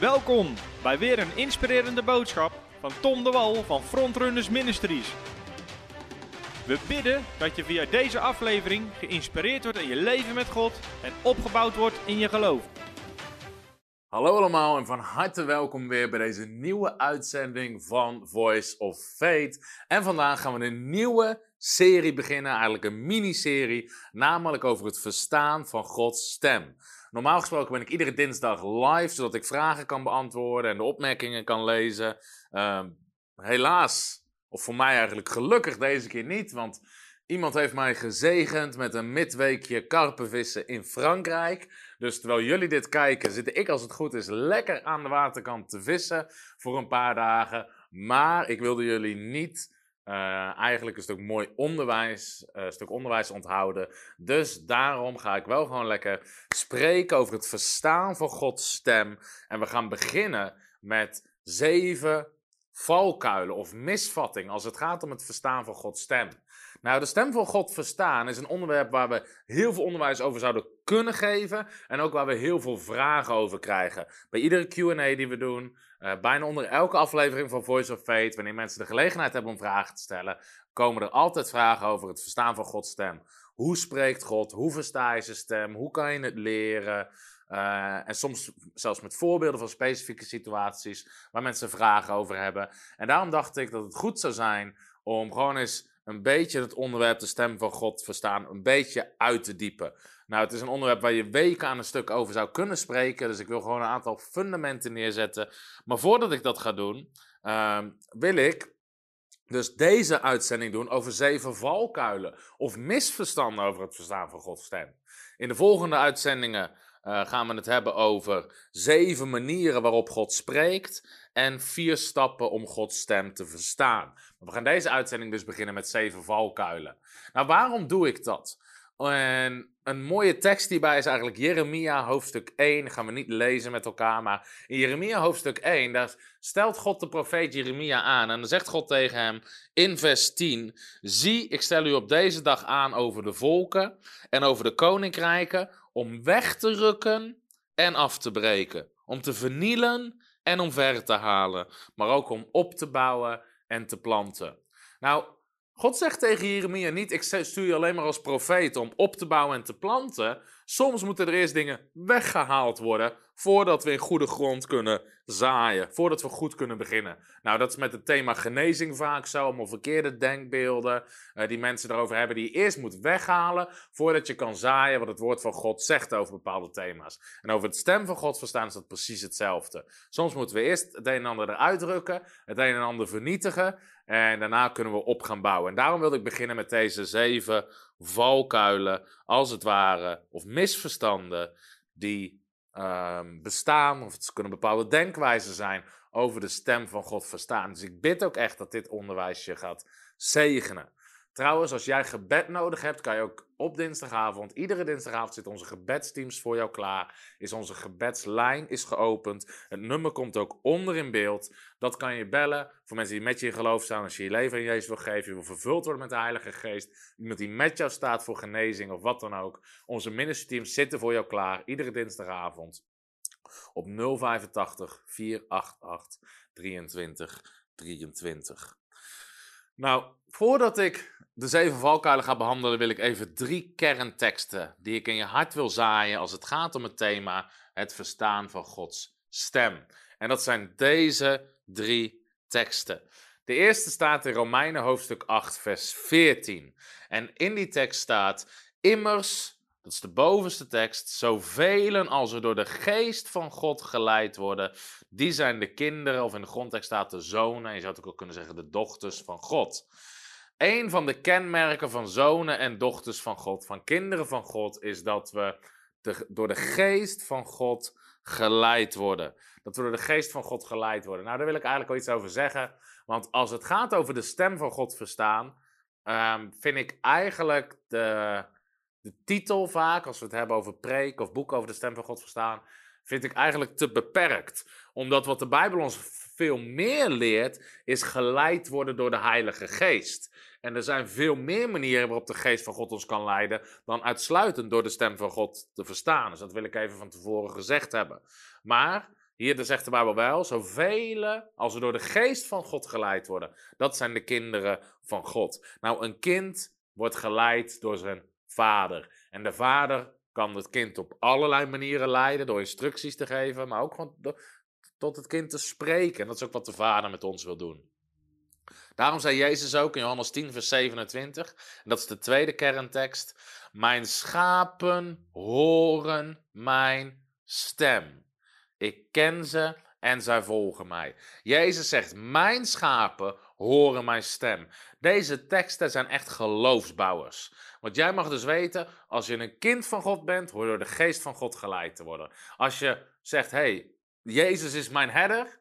Welkom bij weer een inspirerende boodschap van Tom de Wal van Frontrunners Ministries. We bidden dat je via deze aflevering geïnspireerd wordt in je leven met God en opgebouwd wordt in je geloof. Hallo allemaal en van harte welkom weer bij deze nieuwe uitzending van Voice of Faith. En vandaag gaan we een nieuwe serie beginnen, eigenlijk een miniserie, namelijk over het verstaan van Gods stem. Normaal gesproken ben ik iedere dinsdag live, zodat ik vragen kan beantwoorden en de opmerkingen kan lezen. Ehm, helaas, of voor mij eigenlijk gelukkig deze keer niet, want iemand heeft mij gezegend met een midweekje karpenvissen in Frankrijk. Dus terwijl jullie dit kijken, zit ik als het goed is lekker aan de waterkant te vissen voor een paar dagen. Maar ik wilde jullie niet uh, eigenlijk een stuk mooi onderwijs, uh, stuk onderwijs onthouden. Dus daarom ga ik wel gewoon lekker spreken over het verstaan van Gods stem. En we gaan beginnen met zeven valkuilen of misvattingen als het gaat om het verstaan van Gods stem. Nou, de stem van God verstaan is een onderwerp waar we heel veel onderwijs over zouden kunnen geven. En ook waar we heel veel vragen over krijgen. Bij iedere QA die we doen, uh, bijna onder elke aflevering van Voice of Faith, wanneer mensen de gelegenheid hebben om vragen te stellen, komen er altijd vragen over het verstaan van Gods stem. Hoe spreekt God? Hoe versta je zijn stem? Hoe kan je het leren? Uh, en soms zelfs met voorbeelden van specifieke situaties waar mensen vragen over hebben. En daarom dacht ik dat het goed zou zijn om gewoon eens een beetje het onderwerp de stem van God verstaan, een beetje uit te diepen. Nou, het is een onderwerp waar je weken aan een stuk over zou kunnen spreken, dus ik wil gewoon een aantal fundamenten neerzetten. Maar voordat ik dat ga doen, uh, wil ik dus deze uitzending doen over zeven valkuilen of misverstanden over het verstaan van Gods stem. In de volgende uitzendingen uh, gaan we het hebben over zeven manieren waarop God spreekt en vier stappen om Gods stem te verstaan. We gaan deze uitzending dus beginnen met zeven valkuilen. Nou, waarom doe ik dat? En een mooie tekst hierbij is eigenlijk Jeremia hoofdstuk 1. Dat gaan we niet lezen met elkaar, maar in Jeremia hoofdstuk 1, daar stelt God de profeet Jeremia aan. En dan zegt God tegen hem in vers 10: Zie, ik stel u op deze dag aan over de volken en over de koninkrijken, om weg te rukken en af te breken, om te vernielen en om ver te halen, maar ook om op te bouwen en te planten. Nou, God zegt tegen Jeremia niet: Ik stuur je alleen maar als profeet om op te bouwen en te planten. Soms moeten er eerst dingen weggehaald worden voordat we in goede grond kunnen zaaien, voordat we goed kunnen beginnen. Nou, dat is met het thema genezing vaak zo, allemaal verkeerde denkbeelden uh, die mensen erover hebben, die je eerst moet weghalen voordat je kan zaaien wat het woord van God zegt over bepaalde thema's. En over het stem van God verstaan is dat precies hetzelfde. Soms moeten we eerst het een en ander eruit drukken, het een en ander vernietigen en daarna kunnen we op gaan bouwen. En daarom wilde ik beginnen met deze zeven valkuilen, als het ware, of misverstanden die um, bestaan, of het kunnen bepaalde denkwijzen zijn over de stem van God verstaan. Dus ik bid ook echt dat dit onderwijs je gaat zegenen. Trouwens, als jij gebed nodig hebt, kan je ook op dinsdagavond, iedere dinsdagavond zitten onze gebedsteams voor jou klaar. Is onze gebedslijn is geopend. Het nummer komt ook onder in beeld. Dat kan je bellen voor mensen die met je in geloof staan. Als je je leven aan Jezus wil geven, je wil vervuld worden met de Heilige Geest. Iemand die met jou staat voor genezing of wat dan ook. Onze ministerteams zitten voor jou klaar, iedere dinsdagavond. Op 085 488 23 23. Nou, voordat ik de zeven valkuilen ga behandelen, wil ik even drie kernteksten die ik in je hart wil zaaien als het gaat om het thema het verstaan van Gods stem. En dat zijn deze drie teksten. De eerste staat in Romeinen hoofdstuk 8, vers 14. En in die tekst staat: Immers dat is de bovenste tekst. Zoveel als er door de geest van God geleid worden, die zijn de kinderen, of in de grondtekst staat de zonen, je zou het ook kunnen zeggen de dochters van God. Een van de kenmerken van zonen en dochters van God, van kinderen van God, is dat we door de geest van God geleid worden. Dat we door de geest van God geleid worden. Nou, daar wil ik eigenlijk wel iets over zeggen. Want als het gaat over de stem van God verstaan, um, vind ik eigenlijk de, de titel vaak, als we het hebben over preek of boek over de stem van God verstaan, vind ik eigenlijk te beperkt. Omdat wat de Bijbel ons veel meer leert, is geleid worden door de Heilige Geest. En er zijn veel meer manieren waarop de Geest van God ons kan leiden dan uitsluitend door de stem van God te verstaan. Dus dat wil ik even van tevoren gezegd hebben. Maar Hier zegt de Bijbel wel, zoveel als we door de geest van God geleid worden. Dat zijn de kinderen van God. Nou, een kind wordt geleid door zijn vader. En de vader kan het kind op allerlei manieren leiden, door instructies te geven, maar ook gewoon tot het kind te spreken. En dat is ook wat de vader met ons wil doen. Daarom zei Jezus ook in Johannes 10, vers 27, en dat is de tweede kerntekst: Mijn schapen horen mijn stem. Ik ken ze en zij volgen mij. Jezus zegt: Mijn schapen horen mijn stem. Deze teksten zijn echt geloofsbouwers. Want jij mag dus weten, als je een kind van God bent, hoor je door de geest van God geleid te worden. Als je zegt: hey, Jezus is mijn herder,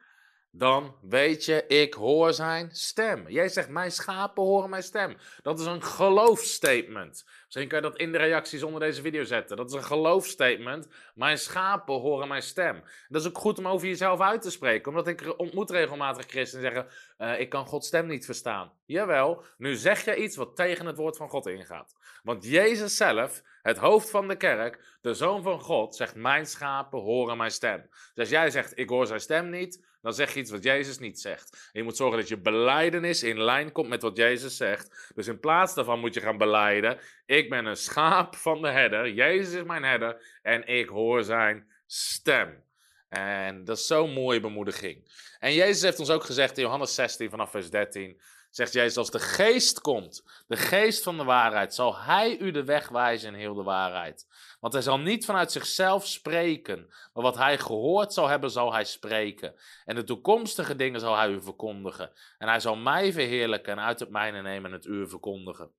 dan weet je, ik hoor zijn stem. Jij zegt, mijn schapen horen mijn stem. Dat is een geloofstatement. Misschien kan je dat in de reacties onder deze video zetten. Dat is een geloofstatement. Mijn schapen horen mijn stem. Dat is ook goed om over jezelf uit te spreken. Omdat ik ontmoet regelmatig christenen zeggen, uh, ik kan Gods stem niet verstaan. Jawel, nu zeg je iets wat tegen het woord van God ingaat. Want Jezus zelf, het hoofd van de kerk, de Zoon van God, zegt, mijn schapen horen mijn stem. Dus als jij zegt, ik hoor zijn stem niet, dan zeg je iets wat Jezus niet zegt. je moet zorgen dat je beleidenis in lijn komt met wat Jezus zegt. Dus in plaats daarvan moet je gaan beleiden: Ik ben een schaap van de herder. Jezus is mijn herder. En ik hoor zijn stem. En dat is zo'n mooie bemoediging. En Jezus heeft ons ook gezegd in Johannes 16 vanaf vers 13. Zegt Jezus, als de geest komt, de geest van de waarheid, zal hij u de weg wijzen in heel de waarheid. Want hij zal niet vanuit zichzelf spreken, maar wat hij gehoord zal hebben, zal hij spreken. En de toekomstige dingen zal hij u verkondigen. En hij zal mij verheerlijken en uit het mijne nemen en het u verkondigen.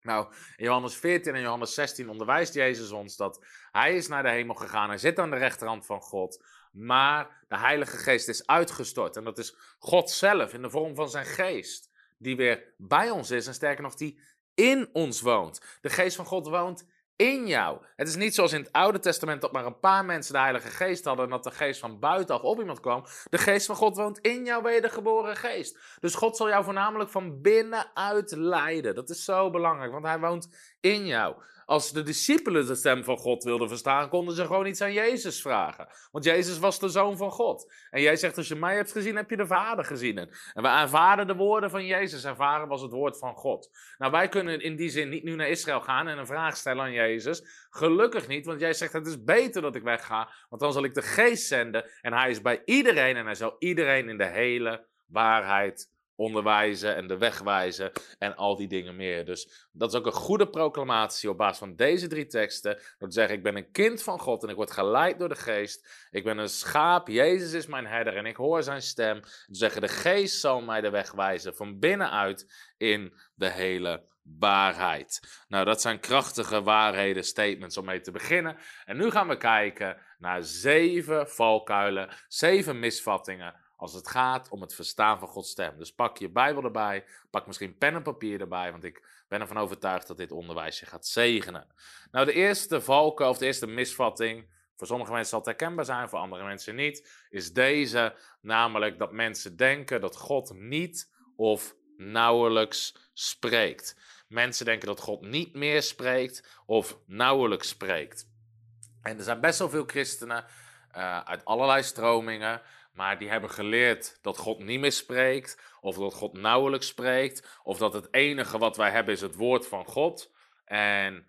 Nou, in Johannes 14 en Johannes 16 onderwijst Jezus ons dat hij is naar de hemel gegaan. Hij zit aan de rechterhand van God. Maar de Heilige Geest is uitgestort. En dat is God zelf in de vorm van zijn geest. Die weer bij ons is en sterker nog, die in ons woont. De Geest van God woont in jou. Het is niet zoals in het Oude Testament dat maar een paar mensen de Heilige Geest hadden en dat de Geest van buitenaf op iemand kwam. De Geest van God woont in jouw wedergeboren geest. Dus God zal jou voornamelijk van binnenuit leiden. Dat is zo belangrijk, want Hij woont in jou. Als de discipelen de stem van God wilden verstaan, konden ze gewoon iets aan Jezus vragen. Want Jezus was de zoon van God. En jij zegt, als je mij hebt gezien, heb je de Vader gezien. En we aanvaarden de woorden van Jezus. En Vader was het woord van God. Nou, wij kunnen in die zin niet nu naar Israël gaan en een vraag stellen aan Jezus. Gelukkig niet, want jij zegt, het is beter dat ik wegga. Want dan zal ik de geest zenden. En hij is bij iedereen en hij zal iedereen in de hele waarheid onderwijzen en de weg wijzen en al die dingen meer. Dus dat is ook een goede proclamatie op basis van deze drie teksten. Te zeggen, ik ben een kind van God en ik word geleid door de geest. Ik ben een schaap, Jezus is mijn herder en ik hoor zijn stem. Te zeggen, de geest zal mij de weg wijzen van binnenuit in de hele waarheid. Nou, dat zijn krachtige waarheden, statements om mee te beginnen. En nu gaan we kijken naar zeven valkuilen, zeven misvattingen als het gaat om het verstaan van Gods stem. Dus pak je Bijbel erbij, pak misschien pen en papier erbij, want ik ben ervan overtuigd dat dit onderwijs je gaat zegenen. Nou, de eerste valkuil of de eerste misvatting, voor sommige mensen zal het herkenbaar zijn, voor andere mensen niet, is deze, namelijk dat mensen denken dat God niet of nauwelijks spreekt. Mensen denken dat God niet meer spreekt of nauwelijks spreekt. En er zijn best wel veel christenen uh, uit allerlei stromingen maar die hebben geleerd dat God niet meer spreekt, of dat God nauwelijks spreekt, of dat het enige wat wij hebben is het woord van God. En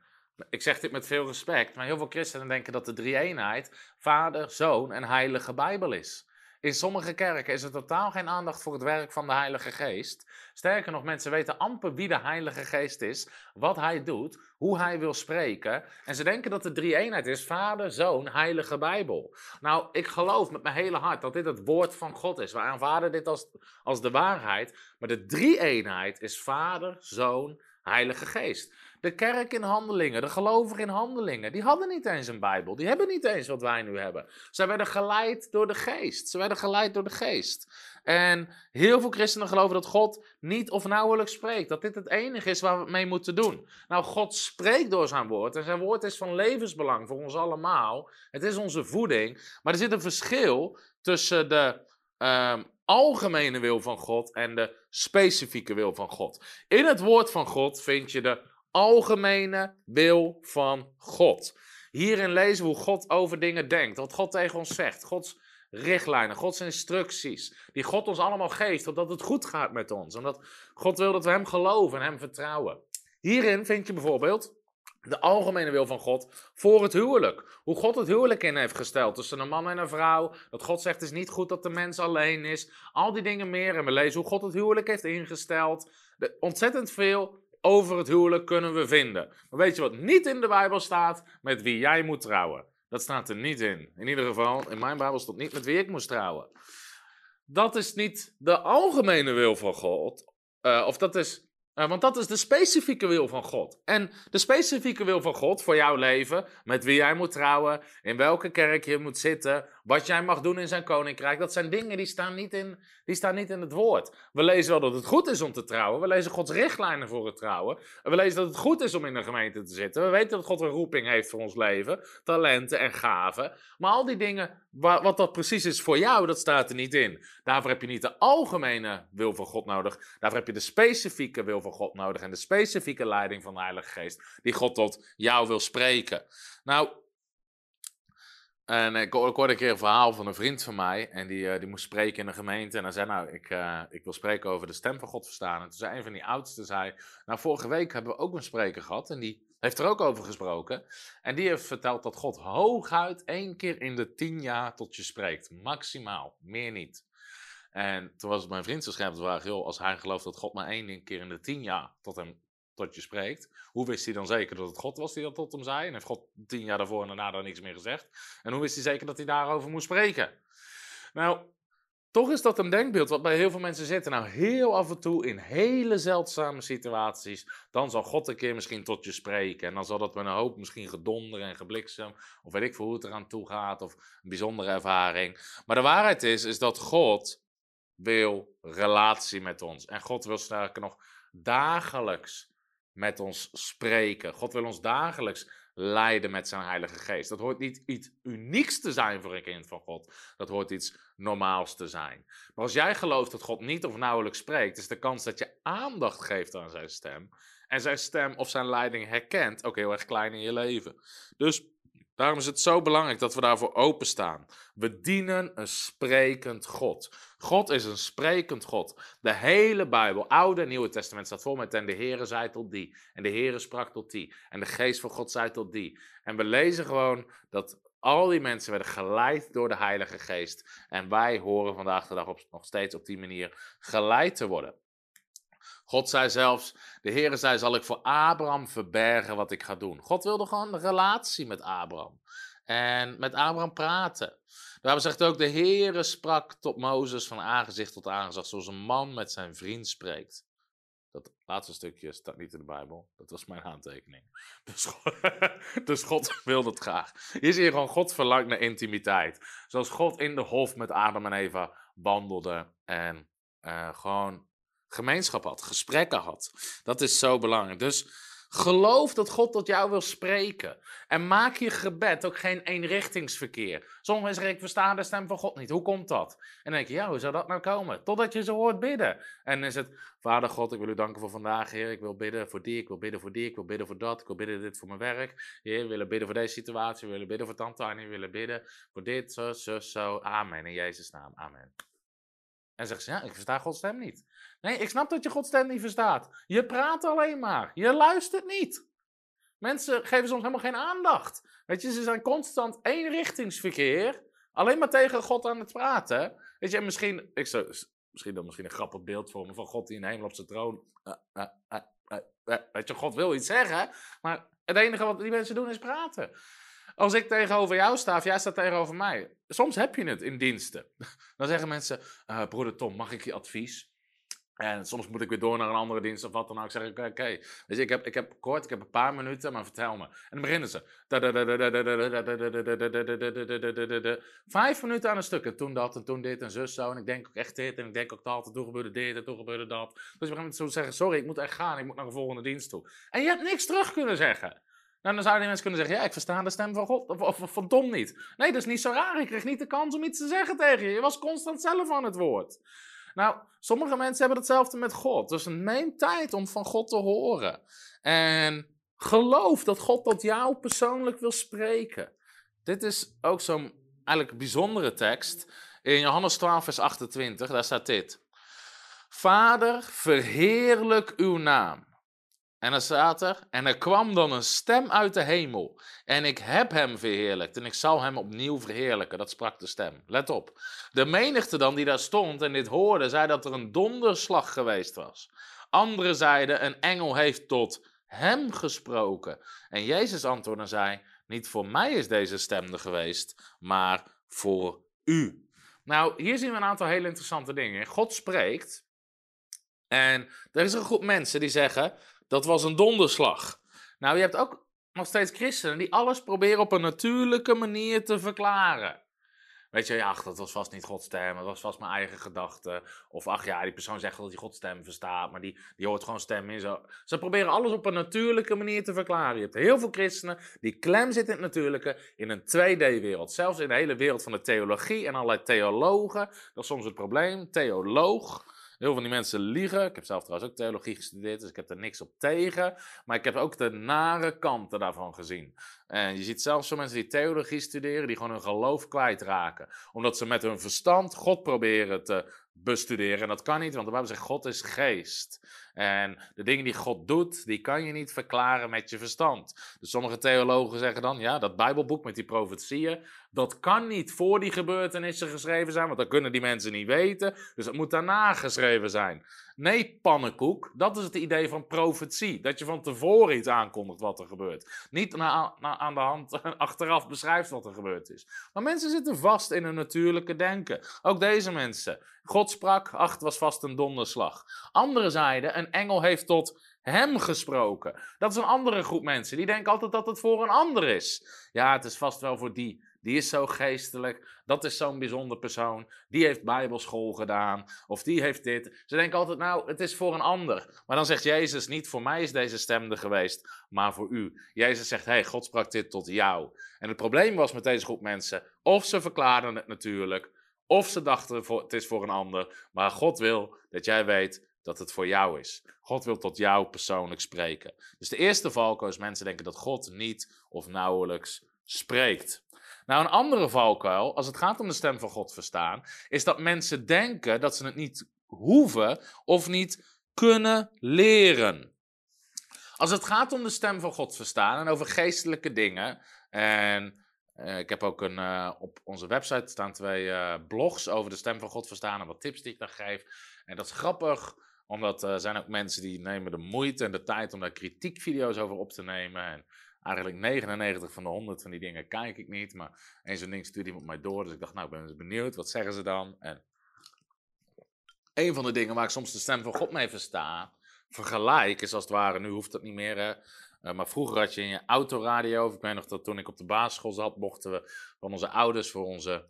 ik zeg dit met veel respect, maar heel veel christenen denken dat de drie-eenheid Vader, Zoon en Heilige Bijbel is. In sommige kerken is er totaal geen aandacht voor het werk van de Heilige Geest. Sterker nog, mensen weten amper wie de Heilige Geest is, wat hij doet, hoe hij wil spreken. En ze denken dat de drie-eenheid is: Vader, Zoon, Heilige Bijbel. Nou, ik geloof met mijn hele hart dat dit het woord van God is. We aanvaarden dit als, als de waarheid. Maar de drie-eenheid is Vader, Zoon, Heilige Geest. De kerk in handelingen, de gelovigen in handelingen, die hadden niet eens een Bijbel. Die hebben niet eens wat wij nu hebben. Zij werden geleid door de geest. Ze werden geleid door de geest. En heel veel christenen geloven dat God niet of nauwelijks spreekt. Dat dit het enige is waar we mee moeten doen. Nou, God spreekt door zijn woord. En zijn woord is van levensbelang voor ons allemaal. Het is onze voeding. Maar er zit een verschil tussen de ehm, algemene wil van God en de specifieke wil van God. In het woord van God vind je de algemene wil van God. Hierin lezen we hoe God over dingen denkt, wat God tegen ons zegt. Gods richtlijnen, Gods instructies, die God ons allemaal geeft, omdat het goed gaat met ons. Omdat God wil dat we Hem geloven en Hem vertrouwen. Hierin vind je bijvoorbeeld de algemene wil van God voor het huwelijk. Hoe God het huwelijk in heeft gesteld tussen een man en een vrouw. Dat God zegt het is niet goed dat de mens alleen is. Al die dingen meer. En we lezen hoe God het huwelijk heeft ingesteld. De, ontzettend veel over het huwelijk kunnen we vinden. Maar weet je wat niet in de Bijbel staat? Met wie jij moet trouwen. Dat staat er niet in. In ieder geval, in mijn Bijbel stond niet met wie ik moest trouwen. Dat is niet de algemene wil van God. Uh, of dat is uh, want dat is de specifieke wil van God. En de specifieke wil van God voor jouw leven, met wie jij moet trouwen, in welke kerk je moet zitten, wat jij mag doen in zijn koninkrijk, dat zijn dingen die staan niet in, die staan niet in het woord. We lezen wel dat het goed is om te trouwen, we lezen Gods richtlijnen voor het trouwen, we lezen dat het goed is om in een gemeente te zitten, we weten dat God een roeping heeft voor ons leven, talenten en gaven, maar al die dingen, wat dat precies is voor jou, dat staat er niet in. Daarvoor heb je niet de algemene wil van God nodig, daarvoor heb je de specifieke wil van God nodig en de specifieke leiding van de Heilige Geest, die God tot jou wil spreken. Nou, en ik, hoorde een keer een verhaal van een vriend van mij. En die, uh, die moest spreken in een gemeente. En hij zei, nou, ik, uh, ik wil spreken over de stem van God verstaan. En toen zei een van die oudsten, zei, nou, vorige week hebben we ook een spreker gehad. En die heeft er ook over gesproken. En die heeft verteld dat God hooguit één keer in de tien jaar tot je spreekt. Maximaal, meer niet. En toen was het mijn vriend zo scherp te vragen, joh, als hij gelooft dat God maar één keer in de tien jaar tot hem tot je spreekt. Hoe wist hij dan zeker dat het God was die dat tot hem zei? En heeft God tien jaar daarvoor en daarna dan niks meer gezegd? En hoe wist hij zeker dat hij daarover moest spreken? Nou, toch is dat een denkbeeld wat bij heel veel mensen zit. Nou, heel af en toe in hele zeldzame situaties, dan zal God een keer misschien tot je spreken. En dan zal dat met een hoop misschien gedonder en gebliksem, of weet ik veel hoe het eraan toe gaat, of een bijzondere ervaring. Maar de waarheid is, is dat God wil relatie met ons. En God wil sterker nog dagelijks met ons spreken. God wil ons dagelijks leiden met zijn Heilige Geest. Dat hoort niet iets unieks te zijn voor een kind van God. Dat hoort iets normaals te zijn. Maar als jij gelooft dat God niet of nauwelijks spreekt, is de kans dat je aandacht geeft aan zijn stem. En zijn stem of zijn leiding herkent ook heel erg klein in je leven. Dus Daarom is het zo belangrijk dat we daarvoor openstaan. We dienen een sprekend God. God is een sprekend God. De hele Bijbel, Oude en Nieuwe Testament, staat vol met en de Heere zei tot die. En de Heere sprak tot die. En de geest van God zei tot die. En we lezen gewoon dat al die mensen werden geleid door de Heilige Geest. En wij horen vandaag de dag op, nog steeds op die manier geleid te worden. God zei zelfs, de Heere zei, zal ik voor Abraham verbergen wat ik ga doen. God wilde gewoon een relatie met Abraham. En met Abraham praten. Daarom zegt ook, de Heere sprak tot Mozes van aangezicht tot aangezicht, zoals een man met zijn vriend spreekt. Dat laatste stukje staat niet in de Bijbel. Dat was mijn aantekening. Dus, dus God wilde het graag. Hier zie gewoon, God verlangt naar intimiteit. Zoals God in de hof met Adam en Eva wandelde. En uh, gewoon gemeenschap had, gesprekken had. Dat is zo belangrijk. Dus geloof dat God tot jou wil spreken. En maak je gebed ook geen eenrichtingsverkeer. Mensen zeggen, ik versta de stem van God niet. Hoe komt dat? En dan denk je, ja, hoe zou dat nou komen? Totdat je ze hoort bidden. En is het, Vader God, ik wil u danken voor vandaag, Heer. Ik wil bidden voor die, ik wil bidden voor die, ik wil bidden voor dat. Ik wil bidden dit voor mijn werk. Heer, we willen bidden voor deze situatie. We willen bidden voor tante Annie. We willen bidden voor dit, zo, zo, zo. Amen. In Jezus' naam. Amen. En zegt ze, ja, ik versta Gods stem niet. Nee, ik snap dat je Gods stem niet verstaat. Je praat alleen maar. Je luistert niet. Mensen geven soms helemaal geen aandacht. Weet je, ze zijn constant eenrichtingsverkeer. Alleen maar tegen God aan het praten. Weet je, misschien, ik zou, misschien dan misschien een grappig beeld vormen van God die in de hemel op zijn troon. Uh, uh, uh, weet je, God wil iets zeggen. Maar het enige wat die mensen doen is praten. Als ik tegenover jou sta of jij staat tegenover mij. Soms heb je het in diensten. Dan zeggen mensen, uh, broeder Tom, mag ik je advies? En soms moet ik weer door naar een andere dienst of wat dan ook. Ik zeg, oké, dus ik heb, ik heb kort, ik heb een paar minuten, maar vertel me. En dan beginnen ze. Vijf minuten aan een stuk. En toen dat, en toen dit, en zus zo. En ik denk ook echt dit, en ik denk ook dat. En toen gebeurde dit, en toen gebeurde dat. Dus we gaan zo zeggen, sorry, ik moet echt gaan. Ik moet naar de volgende dienst toe. En je hebt niks terug kunnen zeggen. Nou, dan zouden mensen kunnen zeggen, ja, ik versta de stem van God, of, of, van niet. Nee, dat is niet zo raar. Ik kreeg niet de kans om iets te zeggen tegen je. Je was constant zelf aan het woord. Nou, sommige mensen hebben hetzelfde met God. Dus neem tijd om van God te horen. En geloof dat God tot jou persoonlijk wil spreken. Dit is ook zo'n eigenlijk bijzondere tekst. In Johannes 12, vers 28, daar staat dit. Vader, verheerlijk uw naam. En dan staat er, en er kwam dan een stem uit de hemel. En ik heb hem verheerlijkt en ik zal hem opnieuw verheerlijken. Dat sprak de stem. Let op. De menigte dan die daar stond en dit hoorde, zei dat er een donderslag geweest was. Anderen zeiden, een engel heeft tot hem gesproken. En Jezus antwoordde en zei, niet voor mij is deze stem er geweest, maar voor u. Nou, hier zien we een aantal hele interessante dingen. God spreekt en er is een groep mensen die zeggen, dat was een donderslag. Nou, je hebt ook nog steeds christenen die alles proberen op een natuurlijke manier te verklaren. Weet je, ach, dat was vast niet Gods stem, dat was vast mijn eigen gedachte. Of ach ja, die persoon zegt dat hij Gods stem verstaat, maar die, die hoort gewoon stem in. Zo. Ze proberen alles op een natuurlijke manier te verklaren. Je hebt heel veel christenen die klem zitten in het natuurlijke in een 2D-wereld. Zelfs in de hele wereld van de theologie en allerlei theologen. Dat is soms het probleem. Theoloog Heel veel van die mensen liegen. Ik heb zelf trouwens ook theologie gestudeerd, dus ik heb er niks op tegen. Maar ik heb ook de nare kanten daarvan gezien. En je ziet zelfs zo mensen die theologie studeren, die gewoon hun geloof kwijtraken. Omdat ze met hun verstand God proberen te bestuderen. En dat kan niet, want de Bijbel zegt God is geest. En de dingen die God doet, die kan je niet verklaren met je verstand. Dus sommige theologen zeggen dan, ja, dat Bijbelboek met die profetieën, dat kan niet voor die gebeurtenissen geschreven zijn, want dat kunnen die mensen niet weten. Dus het moet daarna geschreven zijn. Nee, pannenkoek, dat is het idee van profetie. Dat je van tevoren iets aankondigt wat er gebeurt. Niet na, na, aan de hand achteraf beschrijft wat er gebeurd is. Maar mensen zitten vast in hun natuurlijke denken. Ook deze mensen. God sprak, ach, het was vast een donderslag. Andere zeiden, een engel heeft tot hem gesproken. Dat is een andere groep mensen. Die denken altijd dat het voor een ander is. Ja, het is vast wel voor die. Die is zo geestelijk. Dat is zo'n bijzonder persoon. Die heeft bijbelschool gedaan. Of die heeft dit. Ze denken altijd, nou, het is voor een ander. Maar dan zegt Jezus niet, voor mij is deze stem er geweest, maar voor u. Jezus zegt, hey, God sprak dit tot jou. En het probleem was met deze groep mensen, of ze verklaarden het natuurlijk, of ze dachten, het is voor een ander. Maar God wil dat jij weet dat het voor jou is. God wil tot jou persoonlijk spreken. Dus de eerste valkuil is mensen denken dat God niet of nauwelijks spreekt. Nou, een andere valkuil, als het gaat om de stem van God verstaan, is dat mensen denken dat ze het niet hoeven of niet kunnen leren. Als het gaat om de stem van God verstaan en over geestelijke dingen, en uh, ik heb ook een, uh, op onze website staan twee uh, blogs over de stem van God verstaan en wat tips die ik daar geef. En dat is grappig, omdat er zijn ook mensen die nemen de moeite en de tijd om daar kritiekvideo's over op te nemen. En eigenlijk 99 van de 100 van die dingen kijk ik niet. Maar eens zo'n ding stuurt iemand mij door. Dus ik dacht, nou, ik ben eens benieuwd. Wat zeggen ze dan? En een van de dingen waar ik soms de stem van God mee versta, vergelijk, is als het ware, nu hoeft dat niet meer. Hè, uh, maar vroeger had je in je autoradio, ik weet nog dat toen ik op de basisschool zat, mochten we van onze ouders voor onze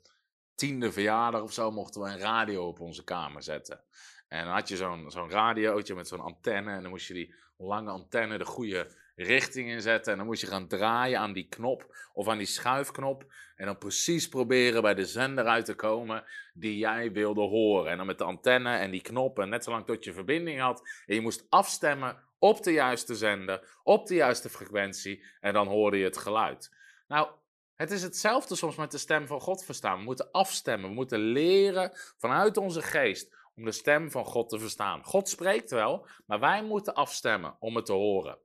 tiende verjaardag of zo, mochten we een radio op onze kamer zetten. En dan had je zo'n zo'n radiootje met zo'n antenne en dan moest je die lange antenne de goede richting inzetten. En dan moest je gaan draaien aan die knop of aan die schuifknop. En dan precies proberen bij de zender uit te komen die jij wilde horen. En dan met de antenne en die knop en net zolang tot je verbinding had. En je moest afstemmen op de juiste zender, op de juiste frequentie. En dan hoorde je het geluid. Nou, het is hetzelfde soms met de stem van God verstaan. We moeten afstemmen, we moeten leren vanuit onze geest om de stem van God te verstaan. God spreekt wel, maar wij moeten afstemmen om het te horen.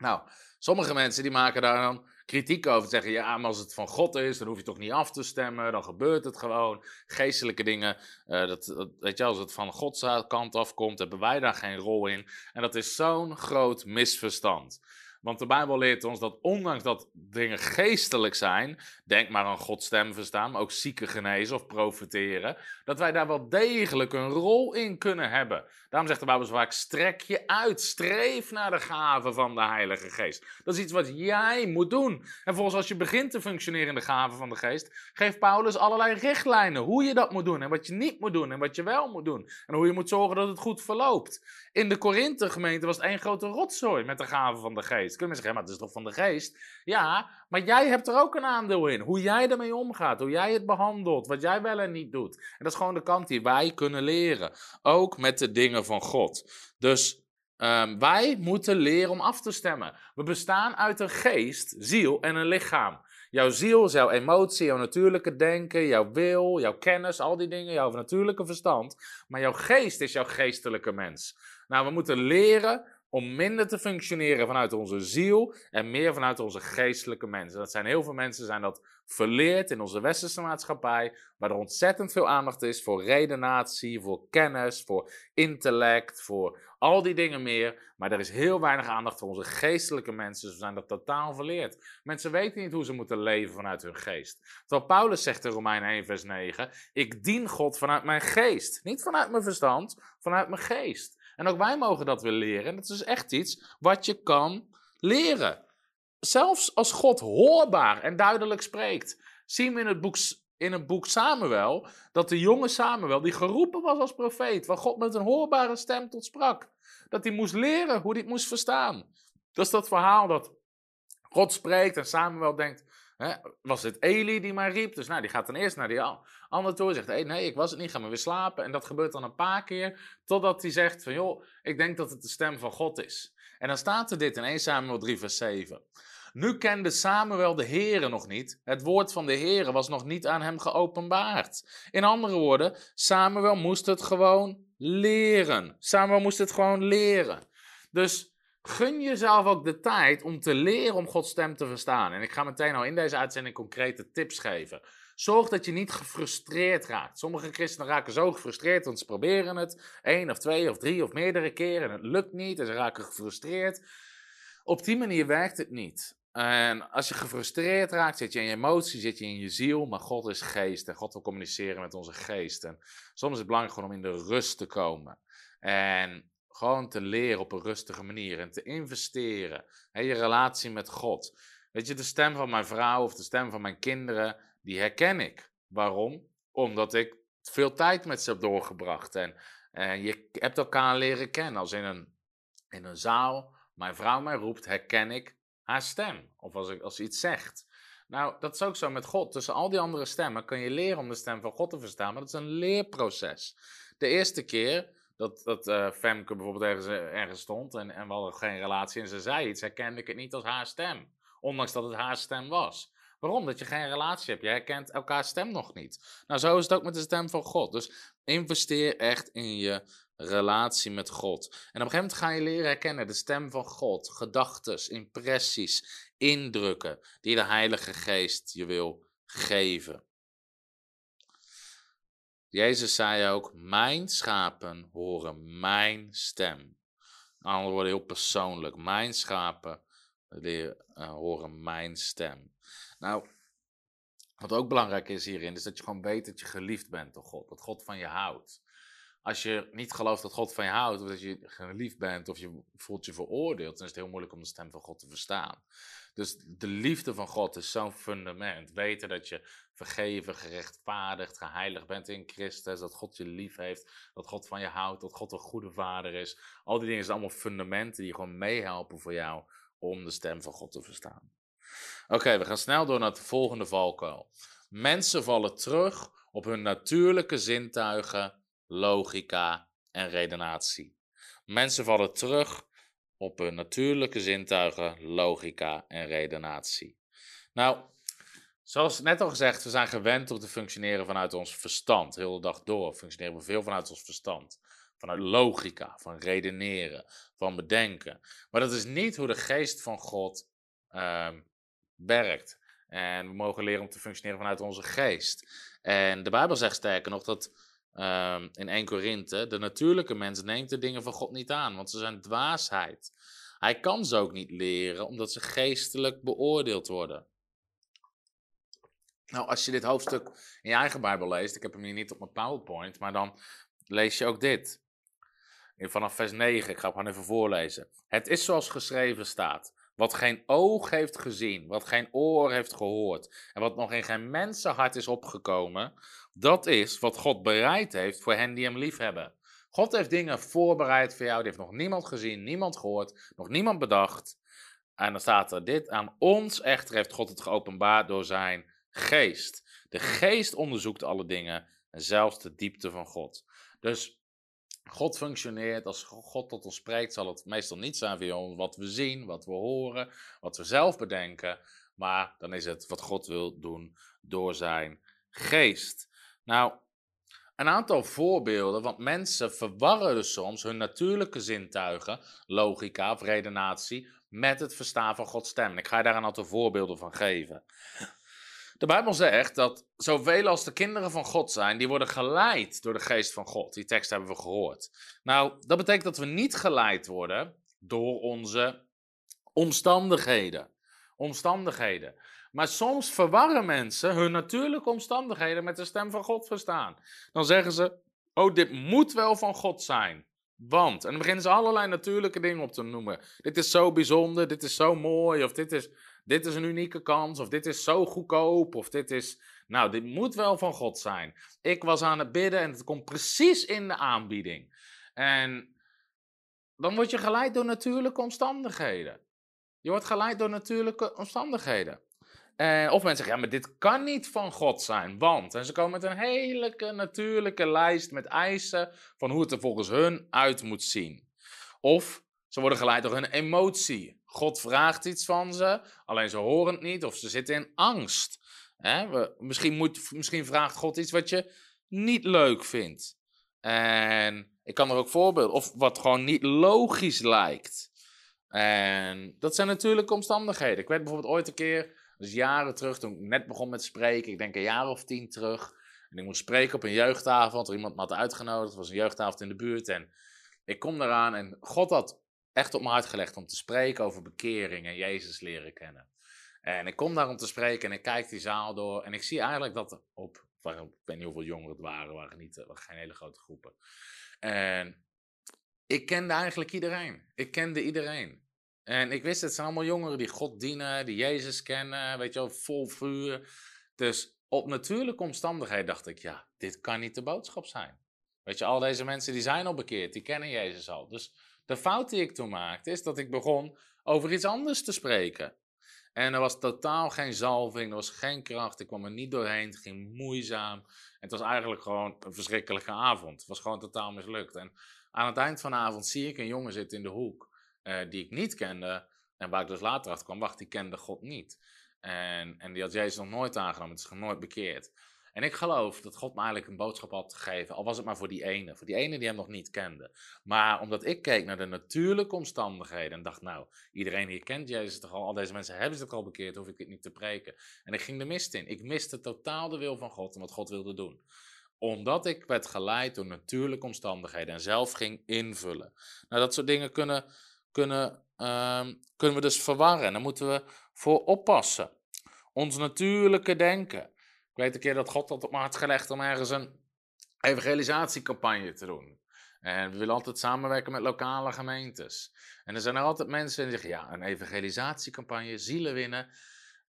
Nou, sommige mensen die maken daar dan kritiek over. Zeggen, ja, maar als het van God is, dan hoef je toch niet af te stemmen. Dan gebeurt het gewoon. Geestelijke dingen, dat, dat, weet je, als het van Gods kant afkomt, hebben wij daar geen rol in. En dat is zo'n groot misverstand. Want de Bijbel leert ons dat ondanks dat dingen geestelijk zijn, denk maar aan Gods stem verstaan, maar ook zieken genezen of profiteren, dat wij daar wel degelijk een rol in kunnen hebben. Daarom zegt de Bijbel zo vaak, strek je uit, streef naar de gaven van de Heilige Geest. Dat is iets wat jij moet doen. En volgens als je begint te functioneren in de gaven van de Geest, geeft Paulus allerlei richtlijnen hoe je dat moet doen en wat je niet moet doen en wat je wel moet doen. En hoe je moet zorgen dat het goed verloopt. In de Korinthe gemeente was het één grote rotzooi met de gaven van de Geest. Kunnen mensen zeggen, maar het is toch van de Geest? Ja, maar jij hebt er ook een aandeel in. Hoe jij ermee omgaat, hoe jij het behandelt, wat jij wel en niet doet. En dat is gewoon de kant die wij kunnen leren. Ook met de dingen van God. Dus um, wij moeten leren om af te stemmen. We bestaan uit een geest, ziel en een lichaam. Jouw ziel is jouw emotie, jouw natuurlijke denken, jouw wil, jouw kennis, al die dingen, jouw natuurlijke verstand. Maar jouw geest is jouw geestelijke mens. Nou, we moeten leren om minder te functioneren vanuit onze ziel en meer vanuit onze geestelijke mensen. Dat zijn heel veel mensen zijn dat verleerd in onze westerse maatschappij, waar er ontzettend veel aandacht is voor redenatie, voor kennis, voor intellect, voor al die dingen meer. Maar er is heel weinig aandacht voor onze geestelijke mensen. Ze zijn dat totaal verleerd. Mensen weten niet hoe ze moeten leven vanuit hun geest. Terwijl Paulus zegt in Romein 1, vers 9: Ik dien God vanuit mijn geest. Niet vanuit mijn verstand, vanuit mijn geest. En ook wij mogen dat weer leren. En dat is echt iets wat je kan leren. Zelfs als God hoorbaar en duidelijk spreekt, zien we in het boek, in het boek Samuel dat de jonge Samuel, die geroepen was als profeet, waar God met een hoorbare stem tot sprak, dat hij moest leren hoe hij het moest verstaan. Dat is dat verhaal dat God spreekt en Samuel denkt, Was het Eli die mij riep? Dus nou, die gaat dan eerst naar die andere toe en zegt: hey, Nee, ik was het niet, ga maar weer slapen. En dat gebeurt dan een paar keer, totdat hij zegt: van, Joh, ik denk dat het de stem van God is. En dan staat er dit in 1 Samuel 3, vers 7. Nu kende Samuel de Here nog niet. Het woord van de Here was nog niet aan hem geopenbaard. In andere woorden, Samuel moest het gewoon leren. Samuel moest het gewoon leren. Dus Gun jezelf ook de tijd om te leren om Gods stem te verstaan. En ik ga meteen al in deze uitzending concrete tips geven. Zorg dat je niet gefrustreerd raakt. Sommige christenen raken zo gefrustreerd, want ze proberen het één of twee of drie of meerdere keren en het lukt niet en ze raken gefrustreerd. Op die manier werkt het niet. En als je gefrustreerd raakt, zit je in je emotie, zit je in je ziel, maar God is geest en God wil communiceren met onze geest. En soms is het belangrijk gewoon om in de rust te komen. En gewoon te leren op een rustige manier en te investeren. in je relatie met God. Weet je, de stem van mijn vrouw of de stem van mijn kinderen, die herken ik. Waarom? Omdat ik veel tijd met ze heb doorgebracht. En, en je hebt elkaar leren kennen. Als in een, in een zaal mijn vrouw mij roept, herken ik haar stem. Of als, ik, als iets zegt. Nou, dat is ook zo met God. Tussen al die andere stemmen kun je leren om de stem van God te verstaan. Maar dat is een leerproces. De eerste keer dat, dat uh, Femke bijvoorbeeld ergens, eh, ergens stond en, en we hadden geen relatie en ze zei iets, herkende ik het niet als haar stem. Ondanks dat het haar stem was. Waarom? Dat je geen relatie hebt. Je herkent elkaar stem nog niet. Nou, zo is het ook met de stem van God. Dus investeer echt in je relatie met God. En op een gegeven moment ga je leren herkennen de stem van God, gedachten, impressies, indrukken die de Heilige Geest je wil geven. Jezus zei ook: Mijn schapen horen mijn stem. Anderen worden heel persoonlijk. Mijn schapen uh, horen mijn stem. Nou, wat ook belangrijk is hierin, is dat je gewoon weet dat je geliefd bent door God. Dat God van je houdt. Als je niet gelooft dat God van je houdt, of dat je geliefd bent, of je voelt je veroordeeld, dan is het heel moeilijk om de stem van God te verstaan. Dus de liefde van God is zo'n fundament. Weten dat je vergeven, gerechtvaardigd, geheiligd bent in Christus. Dat God je lief heeft. Dat God van je houdt. Dat God een goede vader is. Al die dingen zijn allemaal fundamenten die gewoon meehelpen voor jou om de stem van God te verstaan. Oké, we gaan snel door naar het volgende valkuil. Mensen vallen terug op hun natuurlijke zintuigen, logica en redenatie. Mensen vallen terug op hun natuurlijke zintuigen, logica en redenatie. Nou, zoals net al gezegd, we zijn gewend om te functioneren vanuit ons verstand. Heel de dag door functioneren we veel vanuit ons verstand. Vanuit logica, van redeneren, van bedenken. Maar dat is niet hoe de geest van God ehm, werkt. En we mogen leren om te functioneren vanuit onze geest. En de Bijbel zegt sterker nog dat um, in 1 Korinthe, de natuurlijke mens neemt de dingen van God niet aan, want ze zijn dwaasheid. Hij kan ze ook niet leren, omdat ze geestelijk beoordeeld worden. Nou, als je dit hoofdstuk in je eigen Bijbel leest, ik heb hem hier niet op mijn PowerPoint, maar dan lees je ook dit. Vanaf vers 9, ik ga het gewoon even voorlezen. Het is zoals geschreven staat. Wat geen oog heeft gezien, wat geen oor heeft gehoord en wat nog in geen mensenhart is opgekomen, dat is wat God bereid heeft voor hen die hem lief hebben. God heeft dingen voorbereid voor jou, die heeft nog niemand gezien, niemand gehoord, nog niemand bedacht. En dan staat er dit, aan ons echter heeft God het geopenbaard door zijn geest. De geest onderzoekt alle dingen, en zelfs de diepte van God. Dus God functioneert, als God tot ons spreekt, zal het meestal niet zijn via wat we zien, wat we horen, wat we zelf bedenken, maar dan is het wat God wil doen door zijn geest. Nou, een aantal voorbeelden, want mensen verwarren dus soms hun natuurlijke zintuigen, logica of redenatie, met het verstaan van Gods stem. Ik ga je daar een aantal voorbeelden van geven. De Bijbel zegt dat zoveel als de kinderen van God zijn, die worden geleid door de geest van God. Die tekst hebben we gehoord. Nou, dat betekent dat we niet geleid worden door onze omstandigheden. Omstandigheden. Maar soms verwarren mensen hun natuurlijke omstandigheden met de stem van God verstaan. Dan zeggen ze: Oh, dit moet wel van God zijn. Want. En dan beginnen ze allerlei natuurlijke dingen op te noemen. Dit is zo bijzonder, dit is zo mooi, of dit is, dit is een unieke kans, of dit is zo goedkoop, of dit is. Nou, dit moet wel van God zijn. Ik was aan het bidden en het komt precies in de aanbieding. En dan word je geleid door natuurlijke omstandigheden. Je wordt geleid door natuurlijke omstandigheden. Uh, of mensen zeggen, ja, maar dit kan niet van God zijn, want... En ze komen met een hele natuurlijke lijst met eisen van hoe het er volgens hun uit moet zien. Of ze worden geleid door een emotie. God vraagt iets van ze, alleen ze horen het niet of ze zitten in angst. We, misschien, moet, misschien vraagt God iets wat je niet leuk vindt. En ik kan er ook voorbeelden, of wat gewoon niet logisch lijkt. En dat zijn natuurlijke omstandigheden. Ik weet bijvoorbeeld ooit een keer dus jaren terug, toen ik net begon met spreken, ik denk een jaar of tien terug. En ik moest spreken op een jeugdavond, er iemand me had uitgenodigd. Het was een jeugdavond in de buurt. En ik kom eraan en God had echt op mijn hart gelegd om te spreken over bekering en Jezus leren kennen. En ik kom daar om te spreken en ik kijk die zaal door. En ik zie eigenlijk dat op, ik weet niet hoeveel jongeren het waren, waren, niet, waren geen hele grote groepen. En ik kende eigenlijk iedereen. Ik kende iedereen. En ik wist, het zijn allemaal jongeren die God dienen, die Jezus kennen, weet je wel, vol vuur. Dus op natuurlijke omstandigheden dacht ik, ja, dit kan niet de boodschap zijn. Weet je, al deze mensen die zijn al bekeerd, die kennen Jezus al. Dus de fout die ik toen maakte, is dat ik begon over iets anders te spreken. En er was totaal geen zalving, er was geen kracht, ik kwam er niet doorheen, het ging moeizaam. Het was eigenlijk gewoon een verschrikkelijke avond. Het was gewoon totaal mislukt. En aan het eind van de avond zie ik een jongen zitten in de hoek. Eh, die ik niet kende. En waar ik dus later achter kwam, wacht, die kende God niet. En, en die had Jezus nog nooit aangenomen, het is nooit bekeerd. En ik geloof dat God me eigenlijk een boodschap had gegeven, al was het maar voor die ene, voor die ene die hem nog niet kende. Maar omdat ik keek naar de natuurlijke omstandigheden en dacht, nou, iedereen hier kent Jezus toch al, al deze mensen hebben zich al bekeerd, hoef ik het niet te preken. En ik ging de mist in. Ik miste totaal de wil van God en wat God wilde doen omdat ik werd geleid door natuurlijke omstandigheden en zelf ging invullen. Nou, dat soort dingen kunnen kunnen, ehm, kunnen we dus verwarren. En daar moeten we voor oppassen. Ons natuurlijke denken. Ik weet een keer dat God dat op mijn gelegd om ergens een evangelisatiecampagne te doen. En we willen altijd samenwerken met lokale gemeentes. En er zijn er altijd mensen die zeggen: ja, een evangelisatiecampagne, zielen winnen.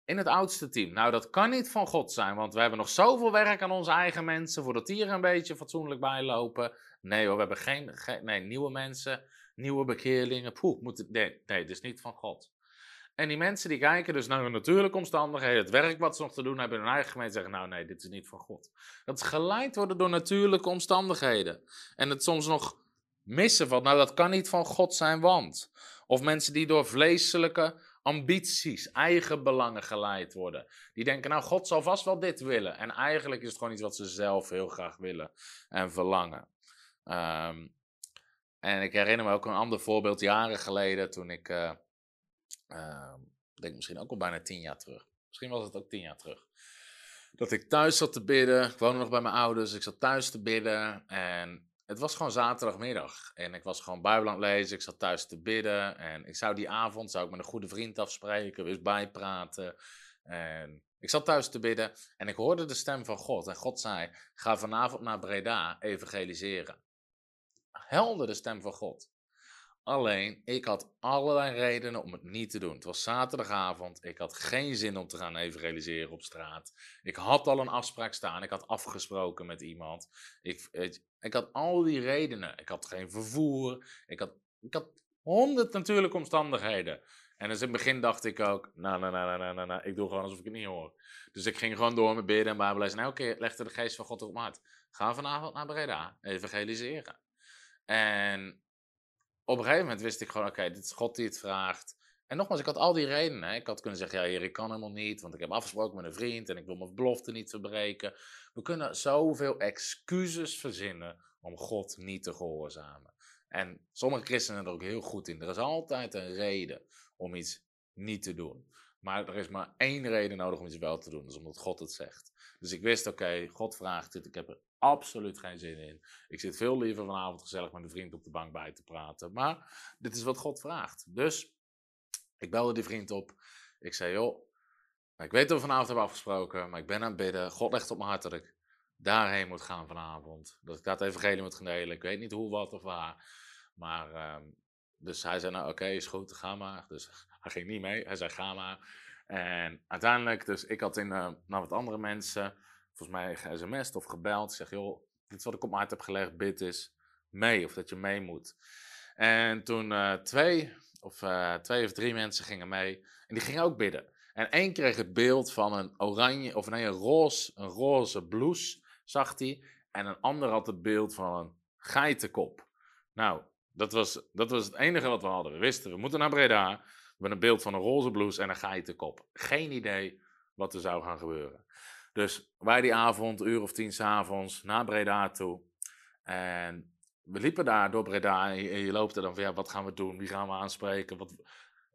In het oudste team. Nou, dat kan niet van God zijn, want we hebben nog zoveel werk aan onze eigen mensen voordat die er een beetje fatsoenlijk bij lopen. Nee hoor, we hebben geen, geen nee, nieuwe mensen nieuwe bekeerlingen. Poeh, moet het, nee, nee, is niet van God. En die mensen die kijken dus naar hun natuurlijke omstandigheden, het werk wat ze nog te doen hebben in hun eigen gemeente, zeggen: Nou, nee, dit is niet van God. Dat is geleid worden door natuurlijke omstandigheden. En het soms nog missen van: Nou, dat kan niet van God zijn, want. Of mensen die door vleeselijke ambities, eigen belangen geleid worden. Die denken: Nou, God zal vast wel dit willen. En eigenlijk is het gewoon iets wat ze zelf heel graag willen en verlangen. Um, en ik herinner me ook een ander voorbeeld jaren geleden toen ik, uh, denk misschien ook al bijna tien jaar terug. Misschien was het ook tien jaar terug. Dat ik thuis zat te bidden. Ik woonde nog bij mijn ouders. Ik zat thuis te bidden. En het was gewoon zaterdagmiddag. En ik was gewoon Bijbel aan het lezen. Ik zat thuis te bidden. En ik zou die avond zou ik met een goede vriend afspreken. Dus bijpraten. En ik zat thuis te bidden. En ik hoorde de stem van God. En God zei: Ga vanavond naar Breda evangeliseren heldere stem van God. Alleen, ik had allerlei redenen om het niet te doen. Het was zaterdagavond. Ik had geen zin om te gaan evangeliseren op straat. Ik had al een afspraak staan. Ik had afgesproken met iemand. Ik, ik, had al die redenen. Ik had geen vervoer. Ik had, ik had honderd natuurlijke omstandigheden. En dus in het begin dacht ik ook, nou, nou, nou, nou, nou, nou, ik doe gewoon alsof ik het niet hoor. Dus ik ging gewoon door met bidden en bijbelezen. Nou, oké, legde de geest van God op mijn hart. Ga vanavond naar Breda, evangeliseren. En op een gegeven moment wist ik gewoon, oké, dit is God die het vraagt. En nogmaals, ik had al die redenen. Ik had kunnen zeggen, ja heer, ik kan helemaal niet, want ik heb afgesproken met een vriend en ik wil mijn belofte niet verbreken. We kunnen zoveel excuses verzinnen om God niet te gehoorzamen. En sommige christenen er ook heel goed in. Er is altijd een reden om iets niet te doen. Maar er is maar één reden nodig om iets wel te doen. Dat is omdat God het zegt. Dus ik wist, oké, God vraagt dit. Ik heb er absoluut geen zin in. Ik zit veel liever vanavond gezellig met een vriend op de bank bij te praten. Maar dit is wat God vraagt. Dus ik belde die vriend op. Ik zei, joh, ik weet dat we vanavond hebben afgesproken, maar ik ben aan het bidden. God legt op mijn hart dat ik daarheen moet gaan vanavond. Dat ik dat evangelie moet gaan delen. Ik weet niet hoe, wat of waar. Maar, uh, dus hij zei, nou oké, is goed, ga maar. Dus hij ging niet mee. Hij zei, ga maar. En uiteindelijk, dus ik had in, uh, naar wat andere mensen, volgens mij ge-sms'd of gebeld. Zeg, joh, dit is wat ik op mijn hart heb gelegd, bid is mee. Of dat je mee moet. En toen uh, twee, of, uh, twee of drie mensen gingen mee. En die gingen ook bidden. En één kreeg het beeld van een oranje, of nee, een roze, een roze blouse, zag hij. En een ander had het beeld van een geitenkop. Nou, dat was, dat was het enige wat we hadden. We wisten, we moeten naar Breda. We hebben een beeld van een roze blouse en een geitenkop. Geen idee wat er zou gaan gebeuren. Dus wij die avond, uur of tien s'avonds, naar Breda toe. En we liepen daar door Breda en je, loopt er dan van, ja, wat gaan we doen? Wie gaan we aanspreken? Wat,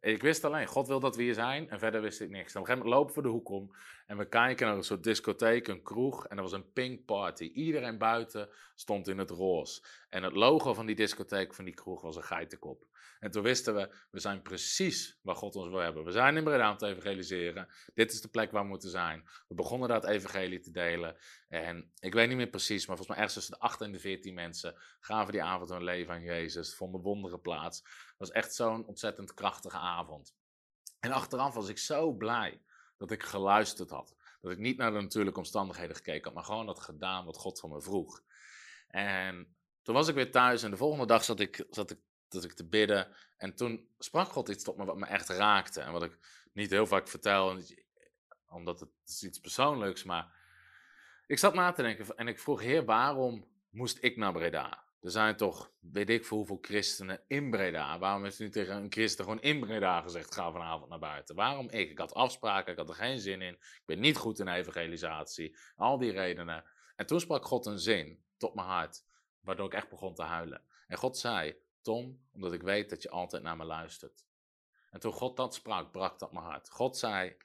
ik wist alleen, God wil dat we hier zijn en verder wist ik niks. En op een gegeven moment lopen we de hoek om en we kijken naar een soort discotheek, een kroeg en er was een pink party. Iedereen buiten stond in het roze. En het logo van die discotheek, van die kroeg, was een geitenkop. En toen wisten we, we zijn precies waar God ons wil hebben. We zijn in Breda om te evangeliseren. Dit is de plek waar we moeten zijn. We begonnen het evangelie te delen. En ik weet niet meer precies, maar volgens mij ergens tussen de 8 en de 14 mensen gaven die avond hun leven aan Jezus. Vonden wonderen plaats. Het was echt zo'n ontzettend krachtige avond. En achteraf was ik zo blij dat ik geluisterd had. Dat ik niet naar de natuurlijke omstandigheden gekeken had, maar gewoon had gedaan wat God van me vroeg. En toen was ik weer thuis en de volgende dag zat ik, zat ik dat ik te bidden. En toen sprak God iets tot me wat me echt raakte. En wat ik niet heel vaak vertel, omdat het is iets persoonlijks. Maar ik zat na te denken en ik vroeg, Heer, waarom moest ik naar Breda? Er zijn toch, weet ik voor hoeveel christenen in Breda. Waarom heeft u niet tegen een christen gewoon in Breda gezegd, ga vanavond naar buiten? Waarom ik? Ik had afspraken, ik had er geen zin in. Ik ben niet goed in evangelisatie. Al die redenen. En toen sprak God een zin tot mijn hart, waardoor ik echt begon te huilen. En God zei, Tom, omdat ik weet dat je altijd naar me luistert. En toen God dat sprak, brak dat mijn hart. God zei,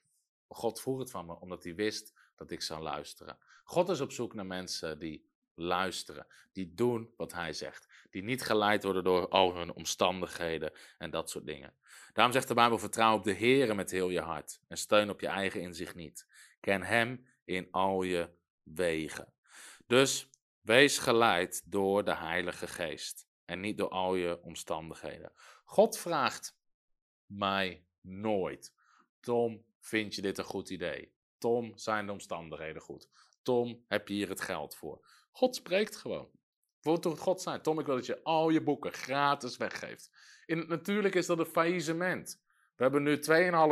God vroeg het van me, omdat hij wist dat ik zou luisteren. God is op zoek naar mensen die luisteren, die doen wat hij zegt, die niet geleid worden door al hun omstandigheden en dat soort dingen. Daarom zegt de Bijbel, vertrouw op de Heer met heel je hart en steun op je eigen inzicht niet. Ken Hem in al je wegen. Dus wees geleid door de Heilige Geest en niet door al je omstandigheden. God vraagt mij nooit: Tom, vind je dit een goed idee? Tom, zijn de omstandigheden goed? Tom, heb je hier het geld voor? God spreekt gewoon. Voor toch God zijn. Tom, ik wil dat je al je boeken gratis weggeeft. In, natuurlijk is dat een faillissement. We hebben nu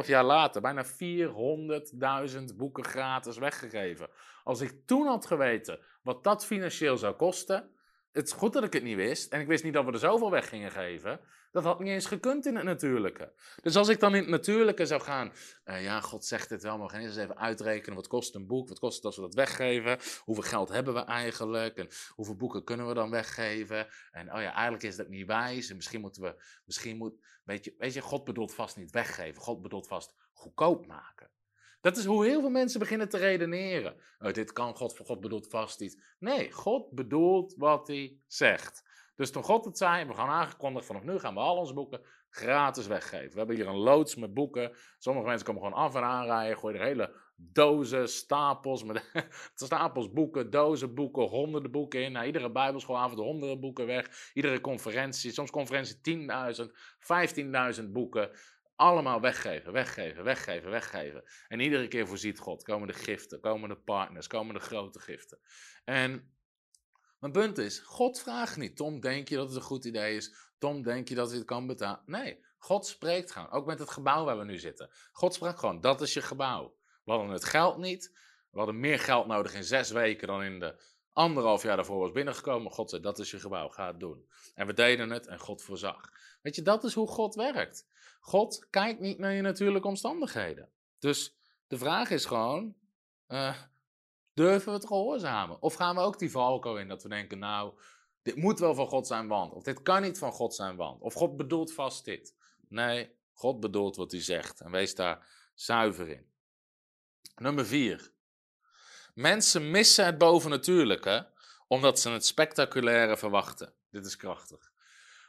2,5 jaar later bijna 400.000 boeken gratis weggegeven. Als ik toen had geweten wat dat financieel zou kosten, het is goed dat ik het niet wist. En ik wist niet dat we er zoveel weg gingen geven. Dat had niet eens gekund in het natuurlijke. Dus als ik dan in het natuurlijke zou gaan. Uh, ja, God zegt het wel, maar we gaan eens even uitrekenen. Wat kost een boek? Wat kost het als we dat weggeven? Hoeveel geld hebben we eigenlijk? En hoeveel boeken kunnen we dan weggeven? En oh ja, eigenlijk is dat niet wijs. En misschien moeten we. Misschien moet. Weet je, weet je, God bedoelt vast niet weggeven. God bedoelt vast goedkoop maken. Dat is hoe heel veel mensen beginnen te redeneren. Oh, dit kan God, God bedoelt vast iets. Nee, God bedoelt wat hij zegt. Dus toen God het zei, we gaan aangekondigd, vanaf nu gaan we al onze boeken gratis weggeven. We hebben hier een loods met boeken. Sommige mensen komen gewoon af en aanrijden, gooien er hele dozen, stapels, met, stapels boeken, dozen boeken, honderden boeken in. Nou, iedere bijbelschoolavond honderden boeken weg. Iedere conferentie, soms conferentie 10.000, 15.000 boeken. Allemaal weggeven, weggeven, weggeven, weggeven. En iedere keer voorziet God. Komen de giften, komen de partners, komen de grote giften. En mijn punt is, God vraagt niet. Tom, denk je dat het een goed idee is? Tom, denk je dat hij het kan betalen? Nee, God spreekt gewoon. Ook met het gebouw waar we nu zitten. God sprak gewoon, dat is je gebouw. We hadden het geld niet. We hadden meer geld nodig in zes weken dan in de anderhalf jaar daarvoor was binnengekomen. God zei, dat is je gebouw, ga het doen. En we deden het en God voorzag. Weet je, dat is hoe God werkt. God kijkt niet naar je natuurlijke omstandigheden. Dus de vraag is gewoon, uh, durven we het gehoorzamen? Of gaan we ook die valko in dat we denken, nou, dit moet wel van God zijn want. Of dit kan niet van God zijn want. Of God bedoelt vast dit. Nee, God bedoelt wat hij zegt. En wees daar zuiver in. Nummer vier. Mensen missen het bovennatuurlijke omdat ze het spectaculaire verwachten. Dit is krachtig.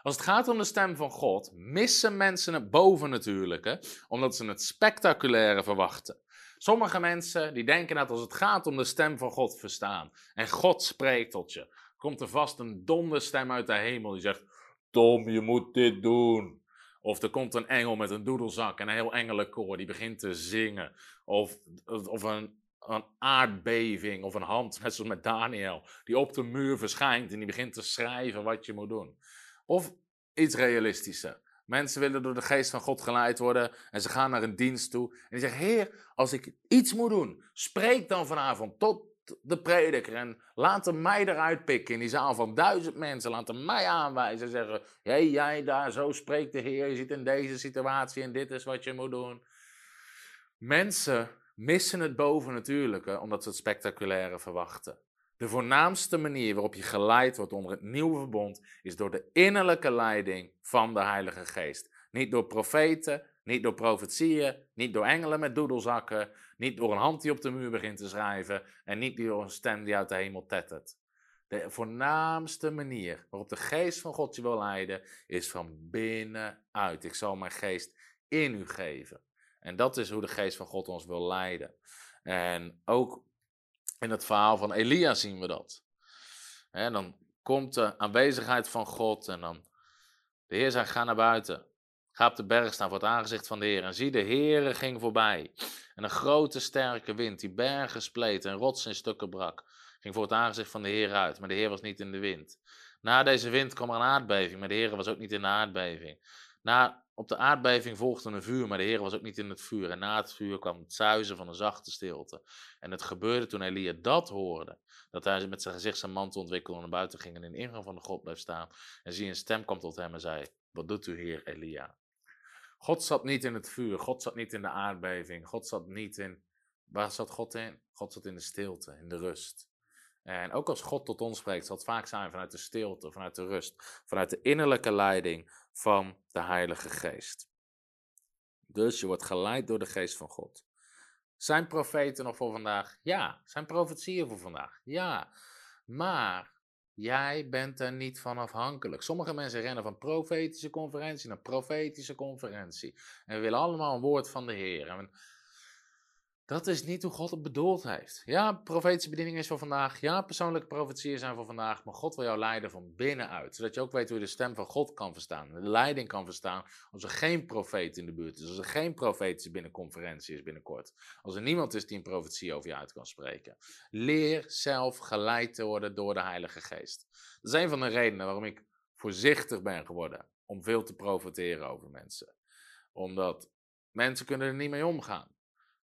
Als het gaat om de stem van God, missen mensen het bovennatuurlijke omdat ze het spectaculaire verwachten. Sommige mensen die denken dat als het gaat om de stem van God verstaan en God spreekt tot je, komt er vast een donderstem uit de hemel die zegt: Tom, je moet dit doen. Of er komt een engel met een doedelzak en een heel engelenkoor die begint te zingen. Of, of een, een aardbeving of een hand, net zoals met Daniel, die op de muur verschijnt en die begint te schrijven wat je moet doen. Of iets realistischer. Mensen willen door de geest van God geleid worden en ze gaan naar een dienst toe. En die zeggen, Heer, als ik iets moet doen, spreek dan vanavond tot de prediker en laten mij eruit pikken in die zaal van duizend mensen. Laten mij aanwijzen en zeggen, hé hey, jij daar, zo spreekt de Heer, je zit in deze situatie en dit is wat je moet doen. Mensen missen het bovennatuurlijke omdat ze het spectaculaire verwachten. De voornaamste manier waarop je geleid wordt onder het nieuwe verbond is door de innerlijke leiding van de Heilige Geest. Niet door profeten, niet door profetieën, niet door engelen met doedelzakken, niet door een hand die op de muur begint te schrijven en niet door een stem die uit de hemel tettert. De voornaamste manier waarop de geest van God je wil leiden is van binnenuit. Ik zal mijn geest in u geven. En dat is hoe de geest van God ons wil leiden. En ook in het verhaal van Elia zien we dat. Dan komt de aanwezigheid van God en dan de Heer zegt, ga naar buiten. Ga op de berg staan voor het aangezicht van de Heer. En zie, de Heer ging voorbij. En een grote sterke wind die bergen spleet en rotsen in stukken brak. Ging voor het aangezicht van de Heer uit, maar de Heer was niet in de wind. Na deze wind kwam er een aardbeving, maar de Heer was ook niet in de aardbeving. Na, op de aardbeving volgde een vuur, maar de Heer was ook niet in het vuur. En na het vuur kwam het zuizen van een zachte stilte. En het gebeurde toen Elia dat hoorde, dat hij met zijn gezicht zijn mantel ontwikkelde naar buiten ging en in de ingang van de God bleef staan. En zie, een stem kwam tot hem en zei, wat doet u hier, Elia? God zat niet in het vuur, God zat niet in de aardbeving, God zat niet in. Waar zat God in? God zat in de stilte, in de rust. En ook als God tot ons spreekt, zal het vaak zijn vanuit de stilte, vanuit de rust, vanuit de innerlijke leiding van de Heilige Geest. Dus je wordt geleid door de Geest van God. Zijn profeten nog voor vandaag? Ja. Zijn profetieën voor vandaag? Ja. Maar Jij bent er niet van afhankelijk. Sommige mensen rennen van profetische conferentie naar profetische conferentie. En willen allemaal een woord van de Heer. En dat is niet hoe God het bedoeld heeft. Ja, profetische bediening is voor vandaag. Ja, persoonlijke profetieën zijn voor vandaag. Maar God wil jou leiden van binnenuit. Zodat je ook weet hoe je de stem van God kan verstaan. De leiding kan verstaan. Als er geen profeet in de buurt is. Als er geen profetische binnenconferentie is binnenkort. Als er niemand is die een profetie over je uit kan spreken. Leer zelf geleid te worden door de Heilige Geest. Dat is een van de redenen waarom ik voorzichtig ben geworden. Om veel te profiteren over mensen. Omdat mensen kunnen er niet mee omgaan.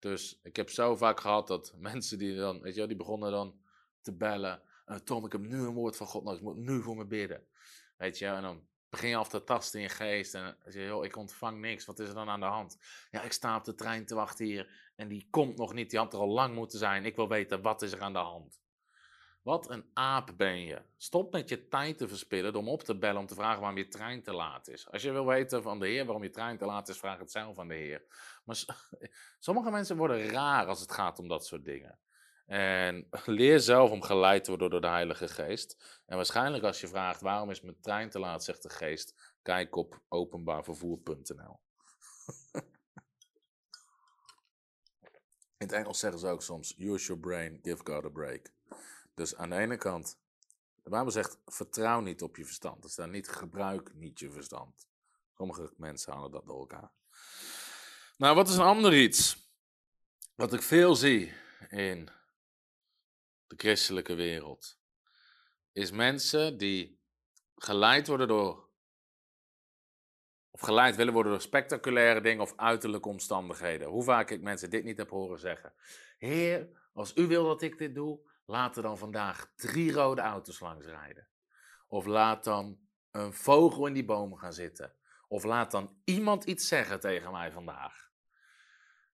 Dus ik heb zo vaak gehad dat mensen die dan, weet je die begonnen dan te bellen. Uh, Tom, ik heb nu een woord van God nodig, ik moet nu voor me bidden. Weet je, en dan begin je af te tasten in je geest. En zeg je, ik ontvang niks, wat is er dan aan de hand? Ja, ik sta op de trein te wachten hier en die komt nog niet, die had er al lang moeten zijn. Ik wil weten, wat is er aan de hand? Wat een aap ben je. Stop met je tijd te verspillen om op te bellen om te vragen waarom je trein te laat is. Als je wil weten van de Heer waarom je trein te laat is, vraag het zelf aan de Heer. Maar sommige mensen worden raar als het gaat om dat soort dingen. En leer zelf om geleid te worden door de Heilige Geest. En waarschijnlijk als je vraagt waarom is mijn trein te laat, zegt de Geest, kijk op openbaarvervoer.nl. In het Engels zeggen ze ook soms, use your brain, give God a break. Dus aan de ene kant, de Bijbel zegt, vertrouw niet op je verstand. Er staat niet, gebruik niet je verstand. Sommige mensen halen dat door elkaar. Nou, wat is een ander iets? Wat ik veel zie in de christelijke wereld. Is mensen die geleid worden door. Of geleid willen worden door spectaculaire dingen of uiterlijke omstandigheden. Hoe vaak ik mensen dit niet heb horen zeggen. Heer, als u wil dat ik dit doe, laat er dan vandaag drie rode auto's langs rijden. Of laat dan een vogel in die bomen gaan zitten. Of laat dan iemand iets zeggen tegen mij vandaag.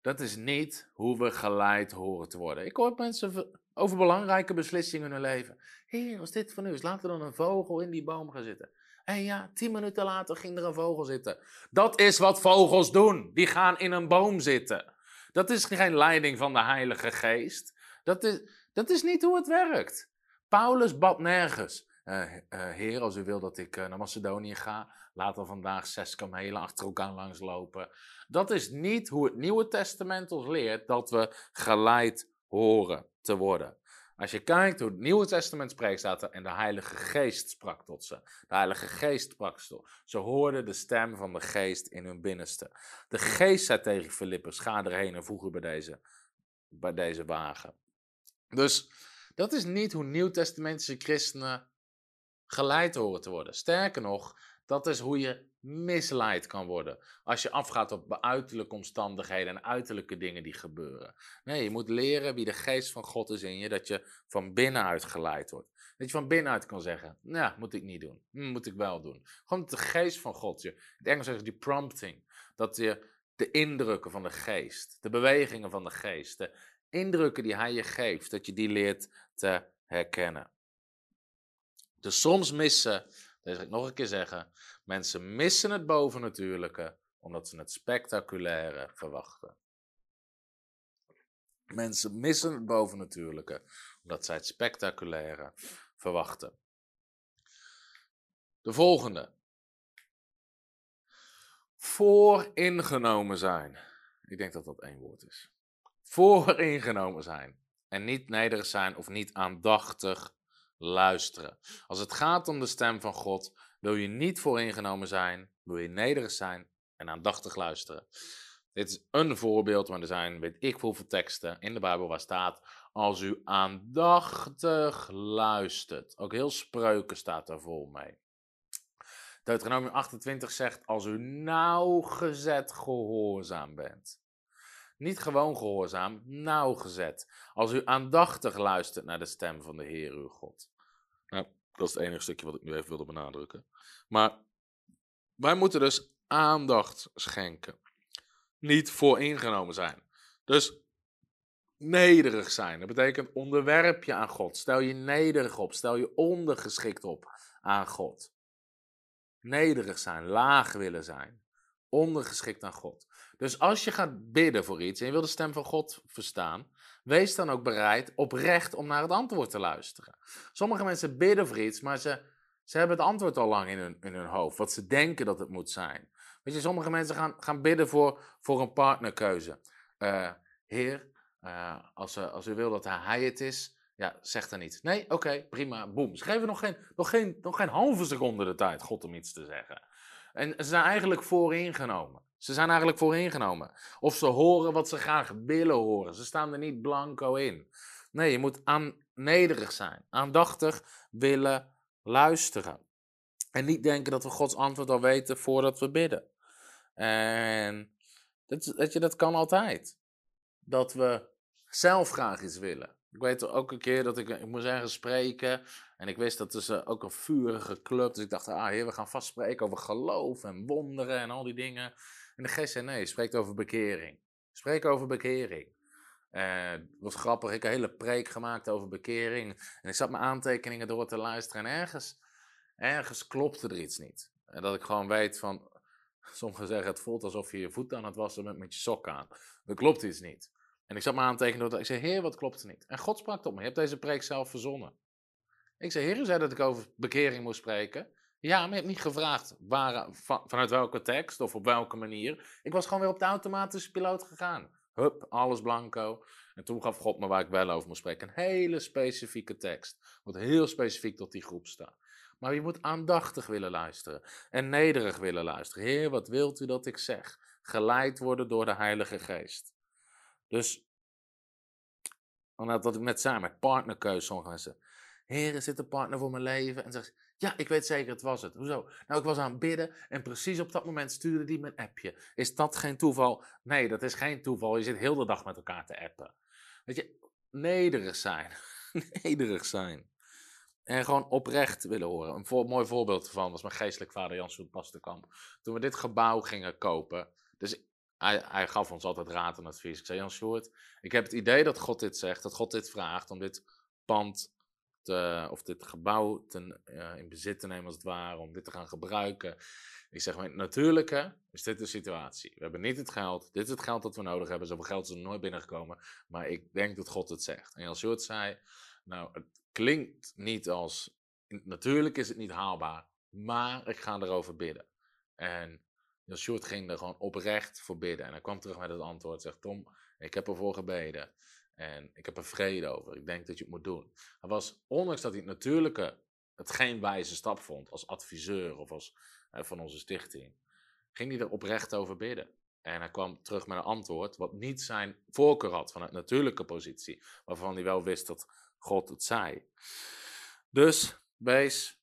Dat is niet hoe we geleid horen te worden. Ik hoor mensen over belangrijke beslissingen in hun leven. Heer, als dit van u is, laat er dan een vogel in die boom gaan zitten. En ja, tien minuten later ging er een vogel zitten. Dat is wat vogels doen. Die gaan in een boom zitten. Dat is geen leiding van de Heilige Geest. Dat is, dat is niet hoe het werkt. Paulus bad nergens. Uh, uh, heer, als u wil dat ik uh, naar Macedonië ga, laat dan vandaag zes kamelen achter elkaar langslopen. Dat is niet hoe het Nieuwe Testament ons leert dat we geleid horen te worden. Als je kijkt hoe het Nieuwe Testament spreekt, staat er en de Heilige Geest sprak tot ze. De Heilige Geest sprak ze. Ze hoorden de stem van de Geest in hun binnenste. De Geest zei tegen Filippus, ga erheen en voeg u bij deze, bij deze wagen. Dus dat is niet hoe Nieuw-Testamentische christenen geleid horen te worden. Sterker nog, dat is hoe je misleid kan worden. Als je afgaat op uiterlijke omstandigheden en uiterlijke dingen die gebeuren. Nee, je moet leren wie de geest van God is in je, dat je van binnenuit geleid wordt. Dat je van binnenuit kan zeggen, nou, moet ik niet doen. Hm, moet ik wel doen. Gewoon de geest van God. Je, het Engels zeggen die prompting. Dat je de indrukken van de geest, de bewegingen van de geest, de indrukken die hij je geeft, dat je die leert te herkennen. Dus soms missen, dat ga ik nog een keer zeggen, mensen missen het bovennatuurlijke omdat ze het spectaculaire verwachten. Mensen missen het bovennatuurlijke omdat zij het spectaculaire verwachten. De volgende. Vooringenomen zijn. Ik denk dat dat één woord is. Vooringenomen zijn. En niet nederig zijn of niet aandachtig luisteren. Als het gaat om de stem van God, wil je niet vooringenomen zijn, wil je nederig zijn en aandachtig luisteren. Dit is een voorbeeld, maar er zijn, weet ik hoeveel teksten in de Bijbel waar staat, als u aandachtig luistert. Ook heel spreuken staat daar vol mee. Deuteronomium 28 zegt, als u nauwgezet gehoorzaam bent. Niet gewoon gehoorzaam, nauwgezet. Als u aandachtig luistert naar de stem van de Heer uw God. Nou, dat is het enige stukje wat ik nu even wilde benadrukken. Maar wij moeten dus aandacht schenken. Niet vooringenomen zijn. Dus nederig zijn. Dat betekent onderwerp je aan God. Stel je nederig op. Stel je ondergeschikt op aan God. Nederig zijn, laag willen zijn. Ondergeschikt aan God. Dus als je gaat bidden voor iets en je wil de stem van God verstaan, wees dan ook bereid oprecht om naar het antwoord te luisteren. Sommige mensen bidden voor iets, maar ze, ze hebben het antwoord al lang in hun, in hun hoofd, wat ze denken dat het moet zijn. Weet je, sommige mensen gaan, gaan bidden voor, voor een partnerkeuze. Uh, heer, uh, als, uh, als u wil dat hij het is, ja, zeg dan niet. Nee, oké, prima, boem. Ze geven nog geen, nog, geen, nog geen halve seconde de tijd God om iets te zeggen. En ze zijn eigenlijk vooringenomen. Ze zijn eigenlijk vooringenomen. Of ze horen wat ze graag willen horen. Ze staan er niet blanco in. Nee, je moet aan, nederig zijn. Aandachtig willen luisteren. En niet denken dat we Gods antwoord al weten voordat we bidden. En dat, je, dat kan altijd. Dat we zelf graag iets willen. Ik weet ook een keer dat ik, ik moest ergens spreken. En ik wist dat het ook een vurige club. Dus ik dacht, ah heer, we gaan vast spreken over geloof en wonderen en al die dingen. En de geest zei, spreekt over bekering. Spreek over bekering. Het was grappig, ik heb een hele preek gemaakt over bekering. En ik zat mijn aantekeningen door te luisteren. En ergens, ergens klopte er iets niet. En dat ik gewoon weet van, sommigen zeggen het voelt alsof je je voet aan het wassen bent met je sok aan. Er klopt iets niet. En ik zat mijn aantekeningen door. Ik zei, heer, wat klopt er niet? En God sprak tot me, je hebt deze preek zelf verzonnen. Ik zei, heer, u zei dat ik over bekering moest spreken. Ja, maar je hebt niet gevraagd waar, vanuit welke tekst of op welke manier. Ik was gewoon weer op de automatische piloot gegaan. Hup, alles blanco. En toen gaf God me waar ik wel over moest spreken. Een hele specifieke tekst. Wat heel specifiek tot die groep staat. Maar je moet aandachtig willen luisteren. En nederig willen luisteren. Heer, wat wilt u dat ik zeg? Geleid worden door de Heilige Geest. Dus, wat ik net zei met partnerkeuze. Heer, is dit een partner voor mijn leven? En zegt ja, ik weet zeker, het was het. Hoezo? Nou, ik was aan het bidden en precies op dat moment stuurde die mijn appje. Is dat geen toeval? Nee, dat is geen toeval. Je zit heel de dag met elkaar te appen. Weet je, nederig zijn. nederig zijn. En gewoon oprecht willen horen. Een mooi voorbeeld ervan was mijn geestelijk vader Jan Soet Pastenkamp. Toen we dit gebouw gingen kopen. Dus hij, hij, gaf ons altijd raad en advies. Ik zei, Jan Sjoerd, ik heb het idee dat God dit zegt, dat God dit vraagt om dit pand te, of dit gebouw ten, uh, in bezit te nemen als het ware, om dit te gaan gebruiken. Ik zeg, maar natuurlijke is dit de situatie. We hebben niet het geld, dit is het geld dat we nodig hebben. Zoveel geld is er nooit binnengekomen, maar ik denk dat God het zegt. En Sjoerd zei, nou, het klinkt niet als, natuurlijk is het niet haalbaar, maar ik ga erover bidden. En Jan ging er gewoon oprecht voor bidden. En hij kwam terug met het antwoord, zegt Tom, ik heb ervoor gebeden. En ik heb er vrede over. Ik denk dat je het moet doen. Hij was, ondanks dat hij het natuurlijke het geen wijze stap vond als adviseur of als eh, van onze stichting, ging hij er oprecht over bidden. En hij kwam terug met een antwoord wat niet zijn voorkeur had van het natuurlijke positie, waarvan hij wel wist dat God het zei. Dus wees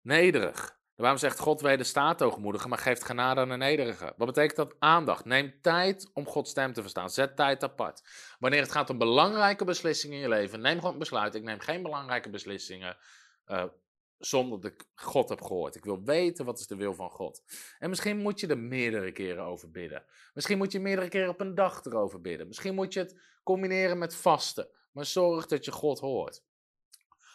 nederig. Waarom zegt God wij de staat hoogmoedigen, maar geeft genade aan de nederigen? Wat betekent dat? Aandacht. Neem tijd om Gods stem te verstaan. Zet tijd apart. Wanneer het gaat om belangrijke beslissingen in je leven, neem gewoon een besluit. Ik neem geen belangrijke beslissingen uh, zonder dat ik God heb gehoord. Ik wil weten wat is de wil van God. En misschien moet je er meerdere keren over bidden. Misschien moet je meerdere keren op een dag erover bidden. Misschien moet je het combineren met vasten. Maar zorg dat je God hoort.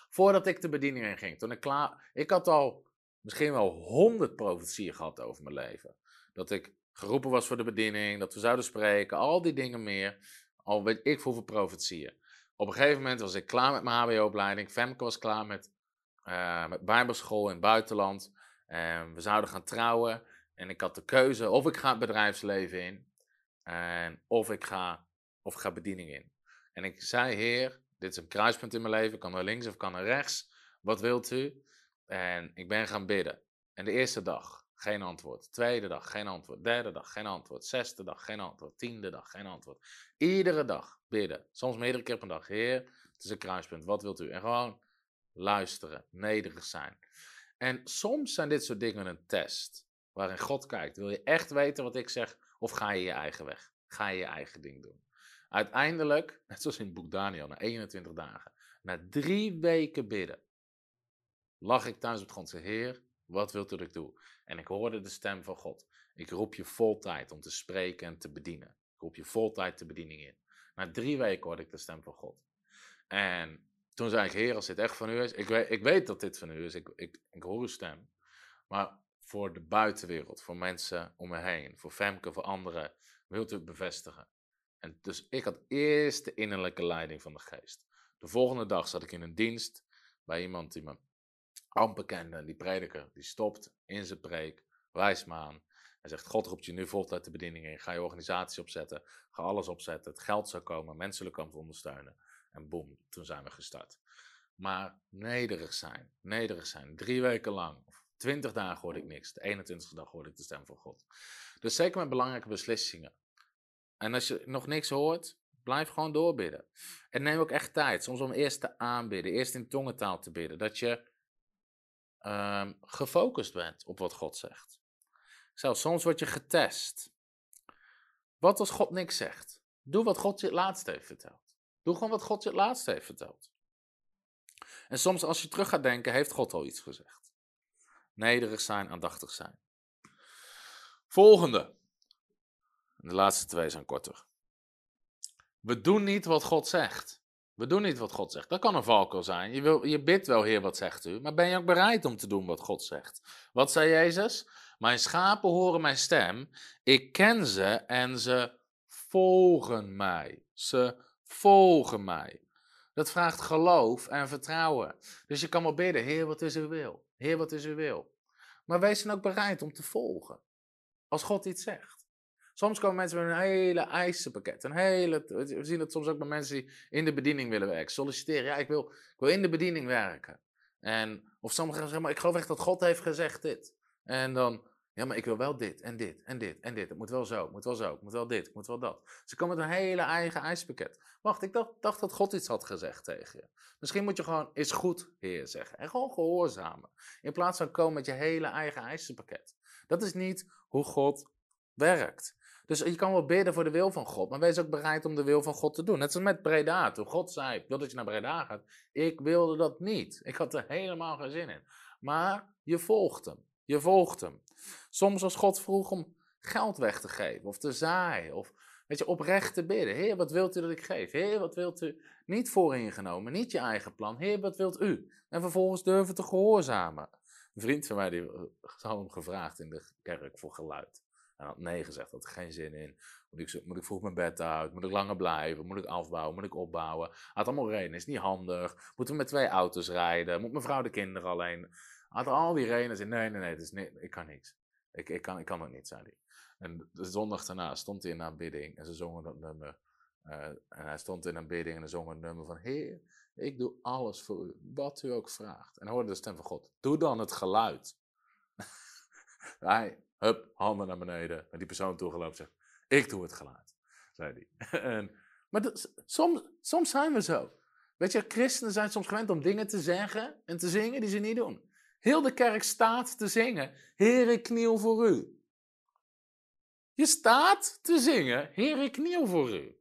Voordat ik de bediening in ging, toen ik klaar... Ik had al misschien wel honderd profetieën gehad over mijn leven. Dat ik geroepen was voor de bediening, dat we zouden spreken, al die dingen meer. Al weet ik hoeveel profetieën. Op een gegeven moment was ik klaar met mijn HBO-opleiding. Femke was klaar met, uh, met Bijbelschool in het buitenland. En we zouden gaan trouwen. En ik had de keuze of ik ga het bedrijfsleven in. En of ik ga, of ik ga bediening in. En ik zei, Heer, dit is een kruispunt in mijn leven. Ik kan naar links of kan naar rechts. Wat wilt u? En ik ben gaan bidden. En de eerste dag, geen antwoord. Tweede dag, geen antwoord. Derde dag, geen antwoord. Zesde dag, geen antwoord. Tiende dag, geen antwoord. Iedere dag bidden. Soms meerdere keer per dag. Heer, het is een kruispunt. Wat wilt u? En gewoon luisteren. Nederig zijn. En soms zijn dit soort dingen een test. Waarin God kijkt. Wil je echt weten wat ik zeg? Of ga je je eigen weg? Ga je je eigen ding doen? Uiteindelijk, net zoals in het boek Daniel, na 21 dagen. Na drie weken bidden lag ik thuis op en zei, Heer, wat wilt u dat ik doe? En ik hoorde de stem van God. Ik roep je vol tijd om te spreken en te bedienen. Ik roep je vol tijd de bediening in. Na drie weken hoorde ik de stem van God. En toen zei ik, Heer, als dit echt van u is, ik weet, ik weet dat dit van u is, ik, ik, ik hoor uw stem. Maar voor de buitenwereld, voor mensen om me heen, voor Femke, voor anderen, wilt u het bevestigen. En dus ik had eerst de innerlijke leiding van de geest. De volgende dag zat ik in een dienst bij iemand die me amper kende. Die prediker, die stopt in zijn preek, wijst me aan. Hij zegt, God roept je nu voltijd de bediening in. Ga je organisatie opzetten, ga alles opzetten. Het geld zou komen, mensen zullen komen ondersteunen. En boem, toen zijn we gestart. Maar nederig zijn, nederig zijn. Drie weken lang, of twintig dagen hoorde ik niks. De 21ste dag hoorde ik de stem van God. Dus zeker met belangrijke beslissingen. En als je nog niks hoort, blijf gewoon doorbidden. En neem ook echt tijd, soms om eerst te aanbidden, eerst in tongentaal te bidden. Dat je um, gefocust bent op wat God zegt. Zelfs soms word je getest. Wat als God niks zegt? Doe wat God je het laatst heeft verteld. Doe gewoon wat God je het laatst heeft verteld. En soms als je terug gaat denken, heeft God al iets gezegd. Nederig zijn, aandachtig zijn. Volgende. De laatste twee zijn korter. We doen niet wat God zegt. We doen niet wat God zegt. Dat kan een valkuil zijn. Je, wil, je bidt wel, Heer, wat zegt u? Maar ben je ook bereid om te doen wat God zegt? Wat zei Jezus? Mijn schapen horen mijn stem. Ik ken ze en ze volgen mij. Ze volgen mij. Dat vraagt geloof en vertrouwen. Dus je kan wel bidden, Heer, wat is uw wil? Heer, wat is uw wil? Maar wees dan ook bereid om te volgen. Als God iets zegt. Soms komen mensen met een hele eisenpakket. We zien het soms ook bij mensen die in de bediening willen werken. Solliciteren. Ja, ik wil, ik wil in de bediening werken. En, of sommigen zeggen, maar ik geloof echt dat God heeft gezegd dit. En dan, ja, maar ik wil wel dit en dit en dit en dit. Het moet wel zo, het moet wel zo, het moet wel dit, moet wel dat. Ze komen met een hele eigen ijspakket. Wacht, ik dacht, dacht dat God iets had gezegd tegen je. Misschien moet je gewoon, is goed, Heer, zeggen. En gewoon gehoorzamen. In plaats van komen met je hele eigen eisenpakket. Dat is niet hoe God werkt. Dus je kan wel bidden voor de wil van God, maar wees ook bereid om de wil van God te doen. Net zoals met Breda. Toen God zei, ik wil dat je naar Breda gaat. Ik wilde dat niet. Ik had er helemaal geen zin in. Maar je volgt hem. Je volgt hem. Soms als God vroeg om geld weg te geven of te zaaien of weet je, oprecht te bidden. Heer, wat wilt u dat ik geef? Heer, wat wilt u? Niet vooringenomen, niet je eigen plan. Heer, wat wilt u? En vervolgens durven te gehoorzamen. Een vriend van mij die eh, had hem gevraagd in de kerk voor geluid. En had nee gezegd, had er geen zin in. Moet ik, moet ik vroeg mijn bed uit? Moet ik langer blijven? Moet ik afbouwen? Moet ik opbouwen? Had allemaal redenen. Is niet handig. Moeten we met twee auto's rijden? Moet mijn vrouw de kinderen alleen? Had al die redenen. Nee, nee, nee, het is niet, ik kan niks. Ik, ik, kan, ik kan het niet, zei hij. En de zondag daarna stond hij in aanbidding en ze zongen dat nummer. Uh, en hij stond in aanbidding en ze zongen het nummer van... Heer, ik doe alles voor u, wat u ook vraagt. En hoorde de stem van God. Doe dan het geluid. hij, hup, handen naar beneden. En die persoon toegelopen zegt... Ik doe het geluid, zei hij. en, maar soms, soms zijn we zo. Weet je, christenen zijn soms gewend om dingen te zeggen en te zingen die ze niet doen. Heel de kerk staat te zingen. Heer, ik kniel voor u. Je staat te zingen. Heer, ik kniel voor u.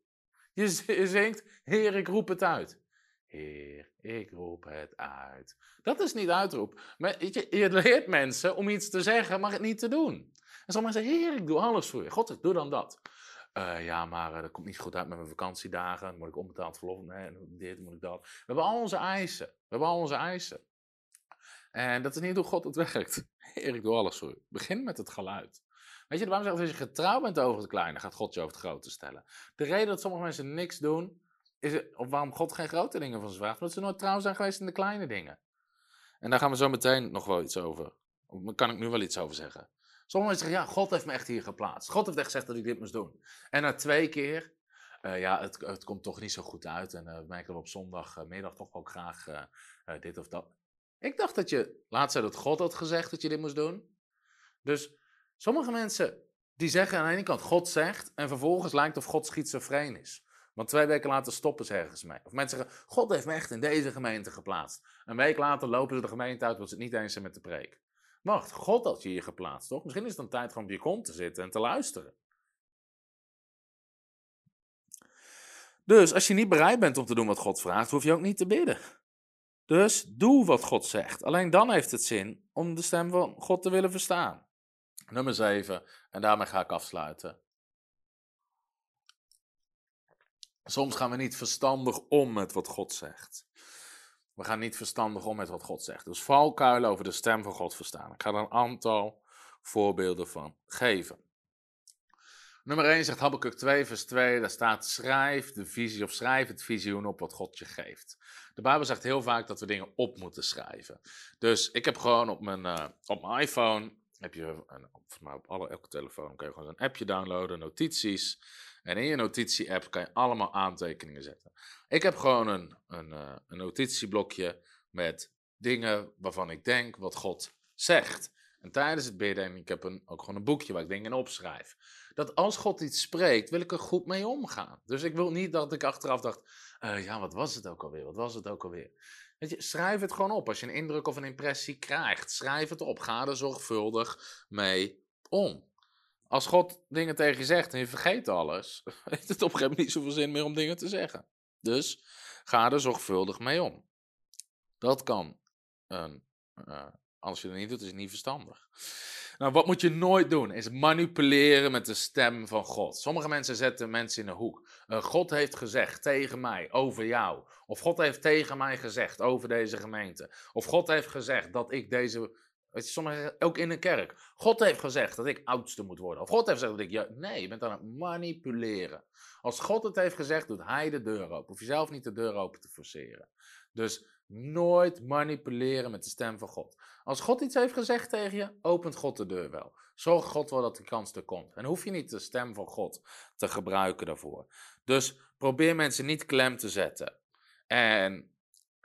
Je zingt, Heer, ik roep het uit. Heer, ik roep het uit. Dat is niet uitroep. Maar je, je leert mensen om iets te zeggen, maar het niet te doen. En sommigen zeggen, Heer, ik doe alles voor je. God, doe dan dat. Uh, ja, maar uh, dat komt niet goed uit met mijn vakantiedagen. Dan moet ik onbetaald verlof. Nee, dit moet ik dat. We hebben al onze eisen. We hebben al onze eisen. En dat is niet hoe God het werkt. Heer, ik doe alles voor u. Begin met het geluid. Weet je, waarom zegt als je getrouwd bent over het kleine, gaat God je over het grote stellen. De reden dat sommige mensen niks doen, is of waarom God geen grote dingen van ze vraagt, omdat ze nooit trouw zijn geweest in de kleine dingen. En daar gaan we zo meteen nog wel iets over. Daar kan ik nu wel iets over zeggen. Sommigen zeggen, ja, God heeft me echt hier geplaatst. God heeft echt gezegd dat ik dit moest doen. En na twee keer, uh, ja, het, het, komt toch niet zo goed uit. En uh, we merken op zondagmiddag toch ook graag uh, dit of dat. Ik dacht dat je, laat zei dat God had gezegd dat je dit moest doen. Dus sommige mensen die zeggen aan de ene kant God zegt en vervolgens lijkt of God schizofreen is. Want twee weken later stoppen ze ergens mee. Of mensen zeggen, God heeft me echt in deze gemeente geplaatst. Een week later lopen ze de gemeente uit, want ze het niet eens zijn met de preek. Wacht, God had je hier geplaatst, toch? Misschien is het dan tijd om op je kont te zitten en te luisteren. Dus als je niet bereid bent om te doen wat God vraagt, hoef je ook niet te bidden. Dus doe wat God zegt. Alleen dan heeft het zin om de stem van God te willen verstaan. Nummer 7, en daarmee ga ik afsluiten. Soms gaan we niet verstandig om met wat God zegt. We gaan niet verstandig om met wat God zegt. Dus valkuilen over de stem van God verstaan. Ik ga er een aantal voorbeelden van geven. Nummer 1 zegt Habakkuk 2, vers 2, daar staat schrijf de visie of schrijf het visioen op wat God je geeft. De Bijbel zegt heel vaak dat we dingen op moeten schrijven. Dus ik heb gewoon op mijn, uh, op mijn iPhone, heb je, een, maar op alle, elke telefoon kun je gewoon een appje downloaden, notities. En in je notitie-app kan je allemaal aantekeningen zetten. Ik heb gewoon een, een, uh, een notitieblokje met dingen waarvan ik denk wat God zegt. En tijdens het bidden, en ik heb een, ook gewoon een boekje waar ik dingen in opschrijf. Dat als God iets spreekt, wil ik er goed mee omgaan. Dus ik wil niet dat ik achteraf dacht, uh, ja, wat was het ook alweer? Wat was het ook alweer? Weet je, schrijf het gewoon op. Als je een indruk of een impressie krijgt, schrijf het op. Ga er zorgvuldig mee om. Als God dingen tegen je zegt en je vergeet alles, heeft het op een gegeven moment niet zoveel zin meer om dingen te zeggen. Dus ga er zorgvuldig mee om. Dat kan. Een, uh, als je dat niet doet, is het niet verstandig. Nou, wat moet je nooit doen? Is manipuleren met de stem van God. Sommige mensen zetten mensen in een hoek. Uh, God heeft gezegd tegen mij over jou. Of God heeft tegen mij gezegd over deze gemeente. Of God heeft gezegd dat ik deze. Weet je, sommigen ook in een kerk. God heeft gezegd dat ik oudste moet worden. Of God heeft gezegd dat ik. Ja, nee, je bent aan het manipuleren. Als God het heeft gezegd, doet Hij de deur open. Hoef je zelf niet de deur open te forceren. Dus nooit manipuleren met de stem van God. Als God iets heeft gezegd tegen je, opent God de deur wel. Zorg God wel dat de kans er komt. En hoef je niet de stem van God te gebruiken daarvoor. Dus probeer mensen niet klem te zetten. En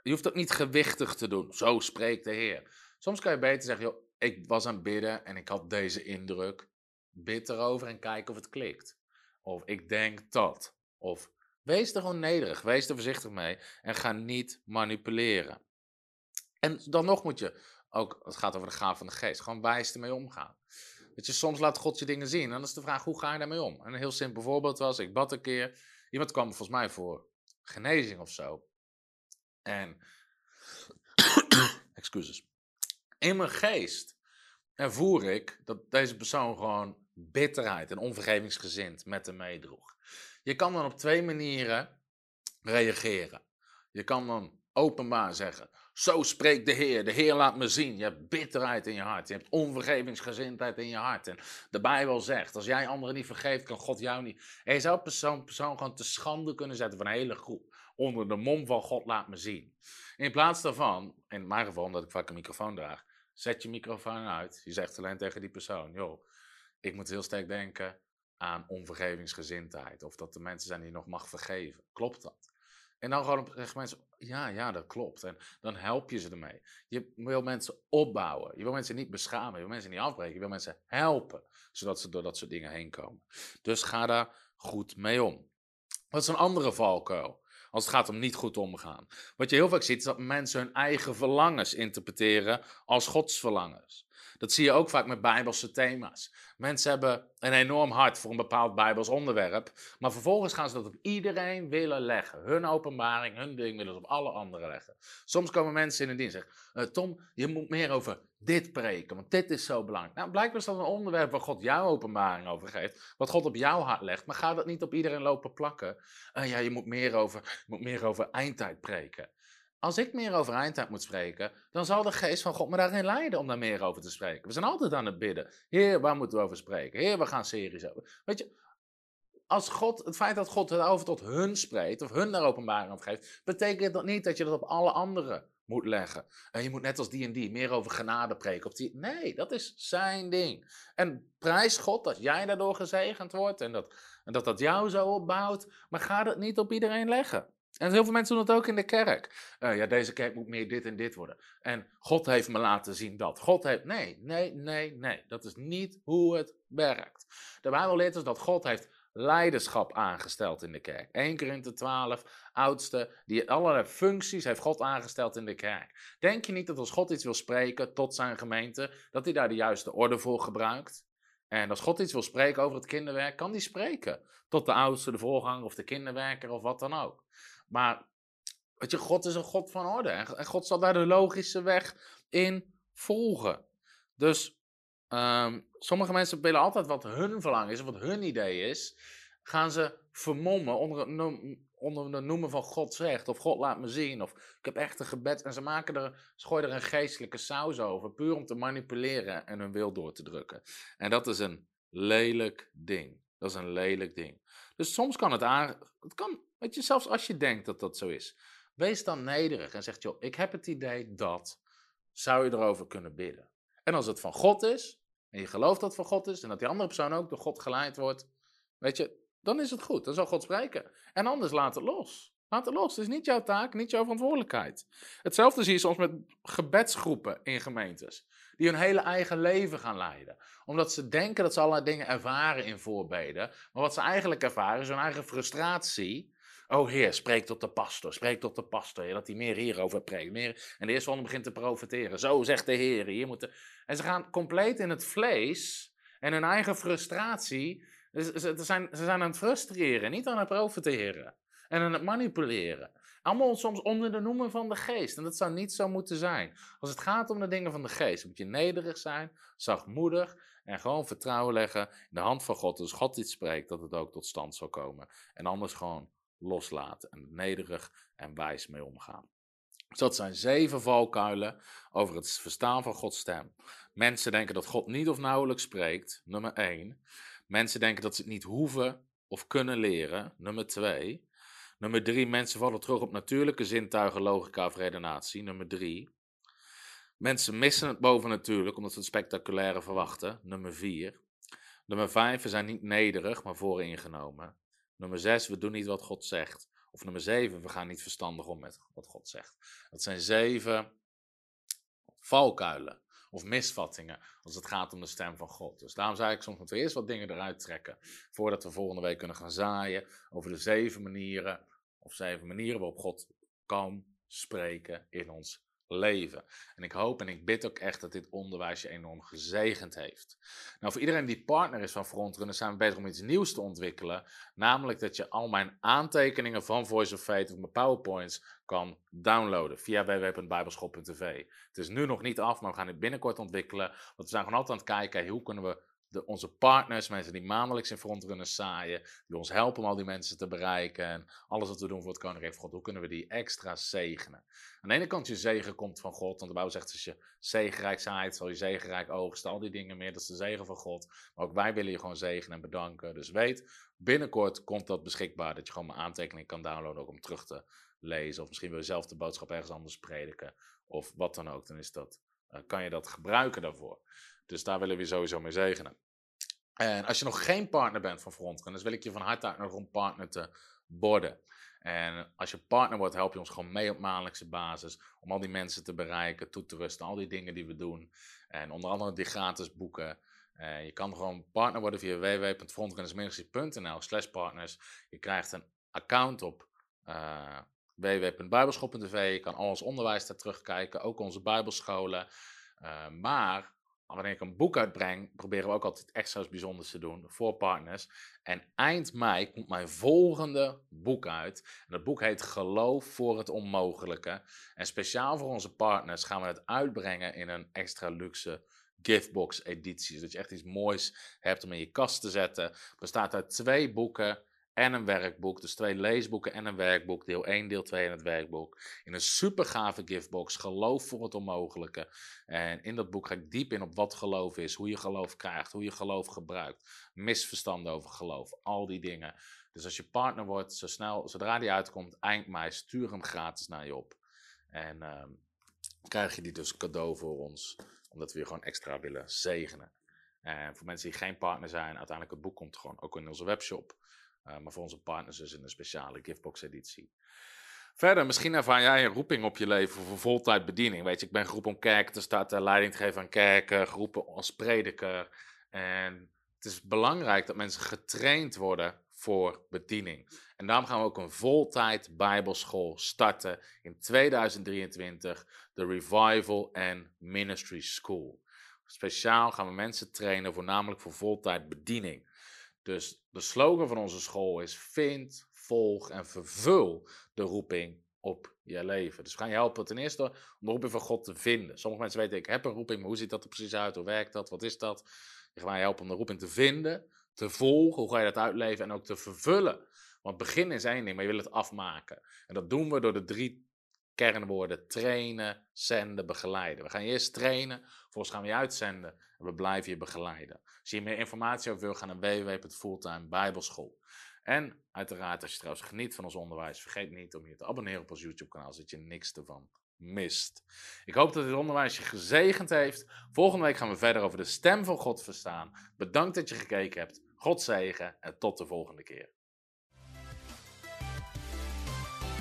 je hoeft ook niet gewichtig te doen. Zo spreekt de Heer. Soms kan je beter zeggen, joh, ik was aan het bidden en ik had deze indruk. Bid erover en kijk of het klikt. Of ik denk dat. Of wees er gewoon nederig, wees er voorzichtig mee en ga niet manipuleren. En dan nog moet je ook, het gaat over de gaaf van de geest, gewoon wijs ermee omgaan. Dat je soms laat God je dingen zien. En dan is de vraag, hoe ga je daarmee om? En een heel simpel voorbeeld was, ik bad een keer. Iemand kwam volgens mij voor genezing of zo. En, excuses. In mijn geest ervoer ik dat deze persoon gewoon bitterheid en onvergevingsgezind met hem meedroeg. Je kan dan op twee manieren reageren. Je kan dan openbaar zeggen: Zo spreekt de Heer. De Heer laat me zien. Je hebt bitterheid in je hart. Je hebt onvergevingsgezindheid in je hart. En de Bijbel zegt: Als jij anderen niet vergeeft, kan God jou niet. En je zou persoon, persoon gewoon te schande kunnen zetten van een hele groep. Onder de mom van God laat me zien. In plaats daarvan, in mijn geval omdat ik vaak een microfoon draag, zet je microfoon uit. Je zegt alleen tegen die persoon: Joh, ik moet heel sterk denken aan onvergevingsgezindheid. Of dat de mensen zijn die nog mag vergeven. Klopt dat? En dan gewoon zeggen mensen, ja, ja, dat klopt. En dan help je ze ermee. Je wil mensen opbouwen. Je wil mensen niet beschamen. Je wil mensen niet afbreken. Je wil mensen helpen, zodat ze door dat soort dingen heen komen. Dus ga daar goed mee om. Wat is een andere valkuil? Als het gaat om niet goed omgaan. Wat je heel vaak ziet, is dat mensen hun eigen verlangens interpreteren als Gods verlangens. Dat zie je ook vaak met bijbelse thema's. Mensen hebben een enorm hart voor een bepaald bijbels onderwerp, maar vervolgens gaan ze dat op iedereen willen leggen. Hun openbaring, hun ding willen ze op alle anderen leggen. Soms komen mensen in een dienst en zeggen, uh, Tom, je moet meer over dit preken, want dit is zo belangrijk. Nou, blijkbaar is dat een onderwerp waar God jouw openbaring over geeft, wat God op jouw hart legt, maar ga dat niet op iedereen lopen plakken. Uh, ja, je moet meer over, moet meer over eindtijd preken. Als ik meer over eindtijd moet spreken, dan zal de geest van God me daarin leiden om daar meer over te spreken. We zijn altijd aan het bidden. Heer, waar moeten we over spreken? Heer, we gaan series over. Weet je, als God, het feit dat God over tot hun spreekt, of hun daar openbaring over geeft, betekent dat niet dat je dat op alle anderen moet leggen. En je moet net als die en die meer over genade preken. Die... Nee, dat is zijn ding. En prijs God dat jij daardoor gezegend wordt en dat, en dat dat jou zo opbouwt, maar ga dat niet op iedereen leggen. En heel veel mensen doen het ook in de kerk. Uh, ja, deze kerk moet meer dit en dit worden. En God heeft me laten zien dat. God heeft. Nee, nee, nee, nee. Dat is niet hoe het werkt. De Bijbel leert ons dat God heeft leiderschap aangesteld in de kerk. 1 Korinthe 12, oudste, die allerlei functies heeft God aangesteld in de kerk. Denk je niet dat als God iets wil spreken tot zijn gemeente, dat hij daar de juiste orde voor gebruikt? En als God iets wil spreken over het kinderwerk, kan hij spreken. Tot de oudste, de voorganger of de kinderwerker of wat dan ook. Maar weet je, God is een God van orde. En God zal daar de logische weg in volgen. Dus um, sommige mensen willen altijd wat hun verlangen is, wat hun idee is. Gaan ze vermommen onder het, onder de noemen van God zegt. Of God laat me zien. Of ik heb echt een gebed. En ze, maken er, ze gooien er een geestelijke saus over. Puur om te manipuleren en hun wil door te drukken. En dat is een lelijk ding. Dat is een lelijk ding. Dus soms kan het aan. Het kan Weet je, zelfs als je denkt dat dat zo is, wees dan nederig en zeg, joh, ik heb het idee dat, zou je erover kunnen bidden? En als het van God is, en je gelooft dat het van God is, en dat die andere persoon ook door God geleid wordt, weet je, dan is het goed, dan zal God spreken. En anders laat het los. Laat het los. Het is niet jouw taak, niet jouw verantwoordelijkheid. Hetzelfde zie je soms met gebedsgroepen in gemeentes. Die hun hele eigen leven gaan leiden. Omdat ze denken dat ze allerlei dingen ervaren in voorbeden. Maar wat ze eigenlijk ervaren is hun eigen frustratie Oh Heer, spreek tot de pastor, spreek tot de pastor. Dat hij meer hierover preekt. Meer... En de eerste one begint te profiteren. Zo zegt de Heer. Hier moet En ze gaan compleet in het vlees en hun eigen frustratie. Ze zijn, ze zijn aan het frustreren, niet aan het profiteren. En aan het manipuleren. Allemaal soms onder de noemer van de geest. En dat zou niet zo moeten zijn. Als het gaat om de dingen van de geest, moet je nederig zijn, zachtmoedig en gewoon vertrouwen leggen in de hand van God. Dus God iets spreekt, dat het ook tot stand zal komen. En anders gewoon loslaten en nederig en wijs mee omgaan. Dus dat zijn zeven valkuilen over het verstaan van Gods stem. Mensen denken dat God niet of nauwelijks spreekt, nummer één. Mensen denken dat ze het niet hoeven of kunnen leren, nummer twee. Nummer drie, mensen vallen terug op natuurlijke zintuigen, logica of redenatie, nummer drie. Mensen missen het bovennatuurlijk omdat ze het spectaculaire verwachten, nummer vier. Nummer vijf, we zijn niet nederig, maar vooringenomen. Nummer zes, we doen niet wat God zegt. Of nummer zeven, we gaan niet verstandig om met wat God zegt. Dat zijn zeven valkuilen of misvattingen als het gaat om de stem van God. Dus daarom zei ik soms moeten we eerst wat dingen eruit trekken voordat we volgende week kunnen gaan zaaien over de zeven manieren of zeven manieren waarop God kan spreken in ons leven. En ik hoop en ik bid ook echt dat dit onderwijs je enorm gezegend heeft. Nou, voor iedereen die partner is van Frontrunners zijn we bezig om iets nieuws te ontwikkelen. Namelijk dat je al mijn aantekeningen van Voice of Faith of mijn PowerPoints kan downloaden via www.bijbelschool.tv. Het is nu nog niet af, maar we gaan het binnenkort ontwikkelen. Want we zijn gewoon altijd aan het kijken, hoe kunnen we de, onze partners, mensen die maandelijks in frontrunners zaaien, die ons helpen om al die mensen te bereiken en alles wat we doen voor het Koninkrijk van God, hoe kunnen we die extra zegenen? Aan de ene kant je zegen komt van God, want de Bijbel zegt als je zegenrijk zaait, zal je zegenrijk oogsten, al die dingen meer, dat is de zegen van God. Maar ook wij willen je gewoon zegenen en bedanken. Dus weet, binnenkort komt dat beschikbaar, dat je gewoon mijn aantekening kan downloaden ook om terug te lezen. Of misschien wil je zelf de boodschap ergens anders prediken, of wat dan ook, dan is dat, uh, kan je dat gebruiken daarvoor. Dus daar willen we je sowieso mee zegenen. En als je nog geen partner bent van Frontrunners, wil ik je van harte uitnodigen om partner te worden. En als je partner wordt, help je ons gewoon mee op maandelijkse basis. Om al die mensen te bereiken, toe te rusten, al die dingen die we doen. En onder andere die gratis boeken. Uh, je kan gewoon partner worden via www.frontrunnersministry.nl slash partners. Je krijgt een account op uh. Je kan al ons onderwijs daar terugkijken, ook onze bijbelscholen. Uh, maar wanneer ik een boek uitbreng, proberen we ook altijd extra's bijzonders te doen voor partners. En eind mei komt mijn volgende boek uit. En dat boek heet Geloof voor het Onmogelijke. En speciaal voor onze partners gaan we het uitbrengen in een extra luxe giftbox editie. Zodat je echt iets moois hebt om in je kast te zetten. Bestaat uit twee boeken en een werkboek. Dus twee leesboeken en een werkboek. Deel 1, deel 2 en het werkboek. In een super gave giftbox. Geloof voor het onmogelijke. En in dat boek ga ik diep in op wat geloof is. Hoe je geloof krijgt. Hoe je geloof gebruikt. Misverstanden over geloof. Al die dingen. Dus als je partner wordt, zo snel, zodra die uitkomt, eind mei, stuur hem gratis naar je op. En uh, krijg je die dus cadeau voor ons. Omdat we je gewoon extra willen zegenen. En voor mensen die geen partner zijn, uiteindelijk het boek komt gewoon ook in onze webshop. Uh, maar voor onze partners dus in een speciale giftbox-editie. Verder, misschien ervaar jij een roeping op je leven voor voltijd bediening. Weet je, ik ben geroepen om kerken te starten, leiding te geven aan kerken, geroepen als prediker. En het is belangrijk dat mensen getraind worden voor bediening. En daarom gaan we ook een voltijd Bijbelschool starten in 2023, de Revival and Ministry School. Speciaal gaan we mensen trainen, voornamelijk voor voltijd bediening. Dus de slogan van onze school is: vind, volg en vervul de roeping op je leven. Dus we gaan je helpen ten eerste om de roeping van God te vinden. Sommige mensen weten, ik heb een roeping, maar hoe ziet dat er precies uit? Hoe werkt dat? Wat is dat? We gaan je helpen om de roeping te vinden, te volgen, hoe ga je dat uitleven en ook te vervullen. Want begin is één ding, maar je wil het afmaken. En dat doen we door de drie kernwoorden trainen, zenden, begeleiden. We gaan je eerst trainen, vervolgens gaan we je uitzenden en we blijven je begeleiden. Als je meer informatie over wil, ga naar www.fulltime bijbelschool. En uiteraard, als je trouwens geniet van ons onderwijs, vergeet niet om je te abonneren op ons YouTube-kanaal, zodat je niks ervan mist. Ik hoop dat dit onderwijs je gezegend heeft. Volgende week gaan we verder over de stem van God verstaan. Bedankt dat je gekeken hebt. God zegen en tot de volgende keer.